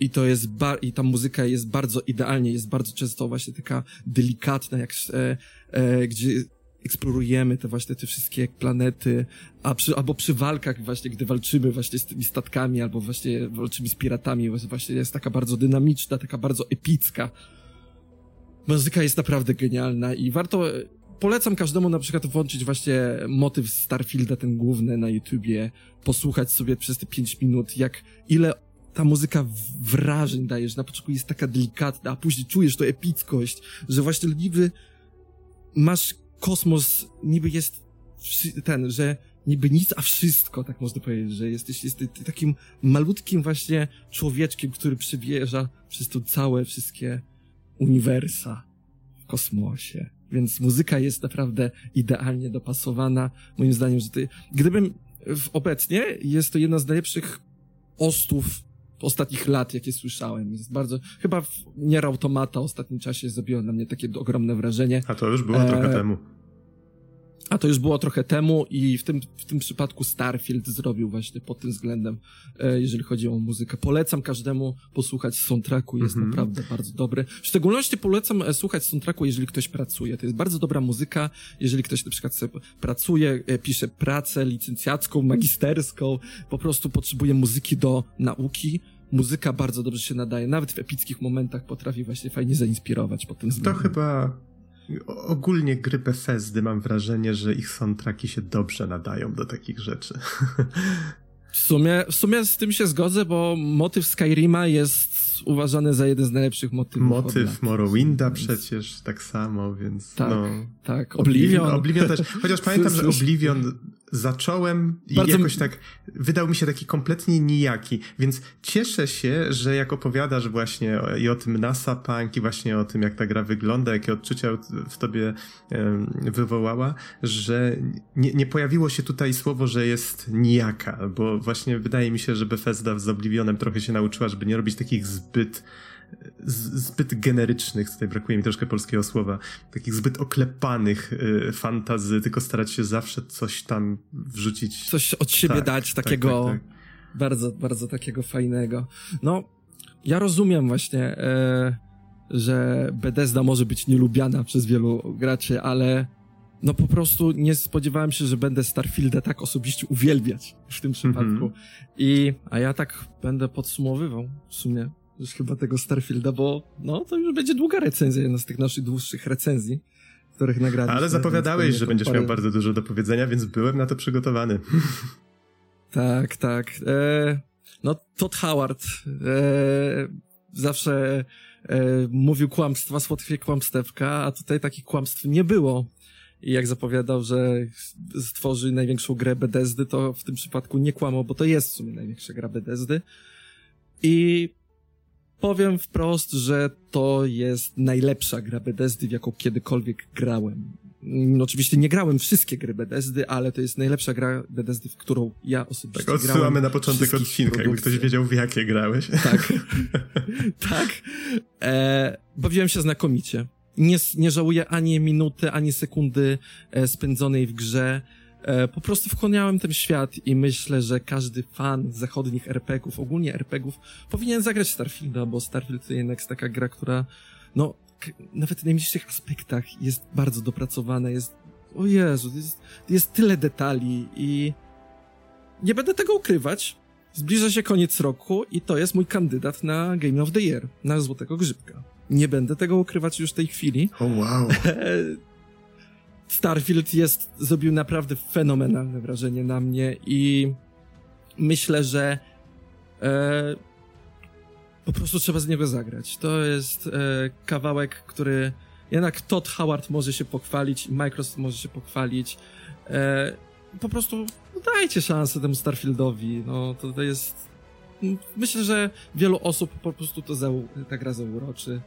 I to jest bar i ta muzyka jest bardzo idealnie, jest bardzo często właśnie taka delikatna, jak e, e, gdzie eksplorujemy te właśnie te wszystkie planety, a przy, albo przy walkach właśnie, gdy walczymy właśnie z tymi statkami, albo właśnie walczymy z piratami, właśnie jest taka bardzo dynamiczna, taka bardzo epicka. Muzyka jest naprawdę genialna i warto, polecam każdemu na przykład włączyć właśnie motyw Starfielda, ten główny na YouTubie, posłuchać sobie przez te pięć minut, jak, ile ta muzyka wrażeń daje, że na początku jest taka delikatna, a później czujesz to epickość, że właśnie niby masz kosmos, niby jest ten, że niby nic, a wszystko, tak można powiedzieć, że jesteś, jesteś takim malutkim właśnie człowieczkiem, który przywierza przez to całe wszystkie uniwersa w kosmosie. Więc muzyka jest naprawdę idealnie dopasowana. Moim zdaniem, że ty, gdybym w, obecnie jest to jedna z najlepszych ostów ostatnich lat, jakie słyszałem. Jest bardzo, chyba w Nier Automata w ostatnim czasie zrobiło na mnie takie ogromne wrażenie. A to już było e... trochę temu. A to już było trochę temu i w tym, w tym przypadku Starfield zrobił właśnie pod tym względem, e, jeżeli chodzi o muzykę. Polecam każdemu posłuchać soundtracku, jest mm -hmm. naprawdę bardzo dobry. W szczególności polecam e, słuchać soundtracku, jeżeli ktoś pracuje. To jest bardzo dobra muzyka, jeżeli ktoś na przykład pracuje, e, pisze pracę licencjacką, magisterską, po prostu potrzebuje muzyki do nauki, muzyka bardzo dobrze się nadaje, nawet w epickich momentach potrafi właśnie fajnie zainspirować pod tym względem. To chyba ogólnie gry Bethesdy mam wrażenie, że ich soundtracki się dobrze nadają do takich rzeczy. W sumie, w sumie z tym się zgodzę, bo motyw Skyrima jest uważany za jeden z najlepszych motywów. Motyw Morrowinda przecież tak samo, więc tak, no. Tak, Oblivion. Oblivion też. Chociaż pamiętam, że Oblivion zacząłem i Bardzo... jakoś tak wydał mi się taki kompletnie nijaki, więc cieszę się, że jak opowiadasz właśnie i o tym NASA Punk i właśnie o tym, jak ta gra wygląda, jakie odczucia w tobie wywołała, że nie, nie pojawiło się tutaj słowo, że jest nijaka, bo właśnie wydaje mi się, że Bethesda z Oblivionem trochę się nauczyła, żeby nie robić takich zbyt zbyt generycznych, tutaj brakuje mi troszkę polskiego słowa, takich zbyt oklepanych y, fantazy, tylko starać się zawsze coś tam wrzucić. Coś od siebie tak, dać, tak, takiego tak, tak, bardzo, bardzo takiego fajnego. No, ja rozumiem właśnie, e, że Bethesda może być nielubiana przez wielu graczy, ale no po prostu nie spodziewałem się, że będę Starfielda tak osobiście uwielbiać w tym przypadku. Mm -hmm. I, a ja tak będę podsumowywał w sumie już chyba tego Starfielda, bo no to już będzie długa recenzja, jedna z tych naszych dłuższych recenzji, których nagraliśmy. Ale zapowiadałeś, że będziesz parę... miał bardzo dużo do powiedzenia, więc byłem na to przygotowany. Tak, tak. E, no Todd Howard e, zawsze e, mówił kłamstwa, słodkie kłamstewka, a tutaj takich kłamstw nie było. I jak zapowiadał, że stworzy największą grę Bethesdy, to w tym przypadku nie kłamał, bo to jest w sumie największa gra Bethesdy. I powiem wprost, że to jest najlepsza gra Bethesdy, w jaką kiedykolwiek grałem. No, oczywiście nie grałem wszystkie gry Bethesdy, ale to jest najlepsza gra Bethesdy, w którą ja osobiście tak, odsyłamy grałem. na początek odcinka, jakby ktoś wiedział w jakie grałeś. Tak, tak. E, bawiłem się znakomicie. Nie, nie żałuję ani minuty, ani sekundy e, spędzonej w grze. E, po prostu wchłaniałem ten świat i myślę, że każdy fan zachodnich RPGów, ogólnie RPGów, powinien zagrać Starfielda, bo Starfield to jednak jest taka gra, która, no, nawet w najmniejszych aspektach jest bardzo dopracowana, jest, o Jezu, jest, jest tyle detali i nie będę tego ukrywać. Zbliża się koniec roku i to jest mój kandydat na Game of the Year, na Złotego Grzybka. Nie będę tego ukrywać już w tej chwili. Oh, wow. Starfield jest, zrobił naprawdę fenomenalne wrażenie na mnie i myślę, że e, po prostu trzeba z niego zagrać. To jest e, kawałek, który jednak Todd Howard może się pochwalić, Microsoft może się pochwalić. E, po prostu dajcie szansę temu Starfieldowi. No, to, to jest. Myślę, że wielu osób po prostu to za, ta gra zauroczy.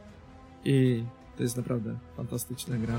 I to jest naprawdę fantastyczna gra.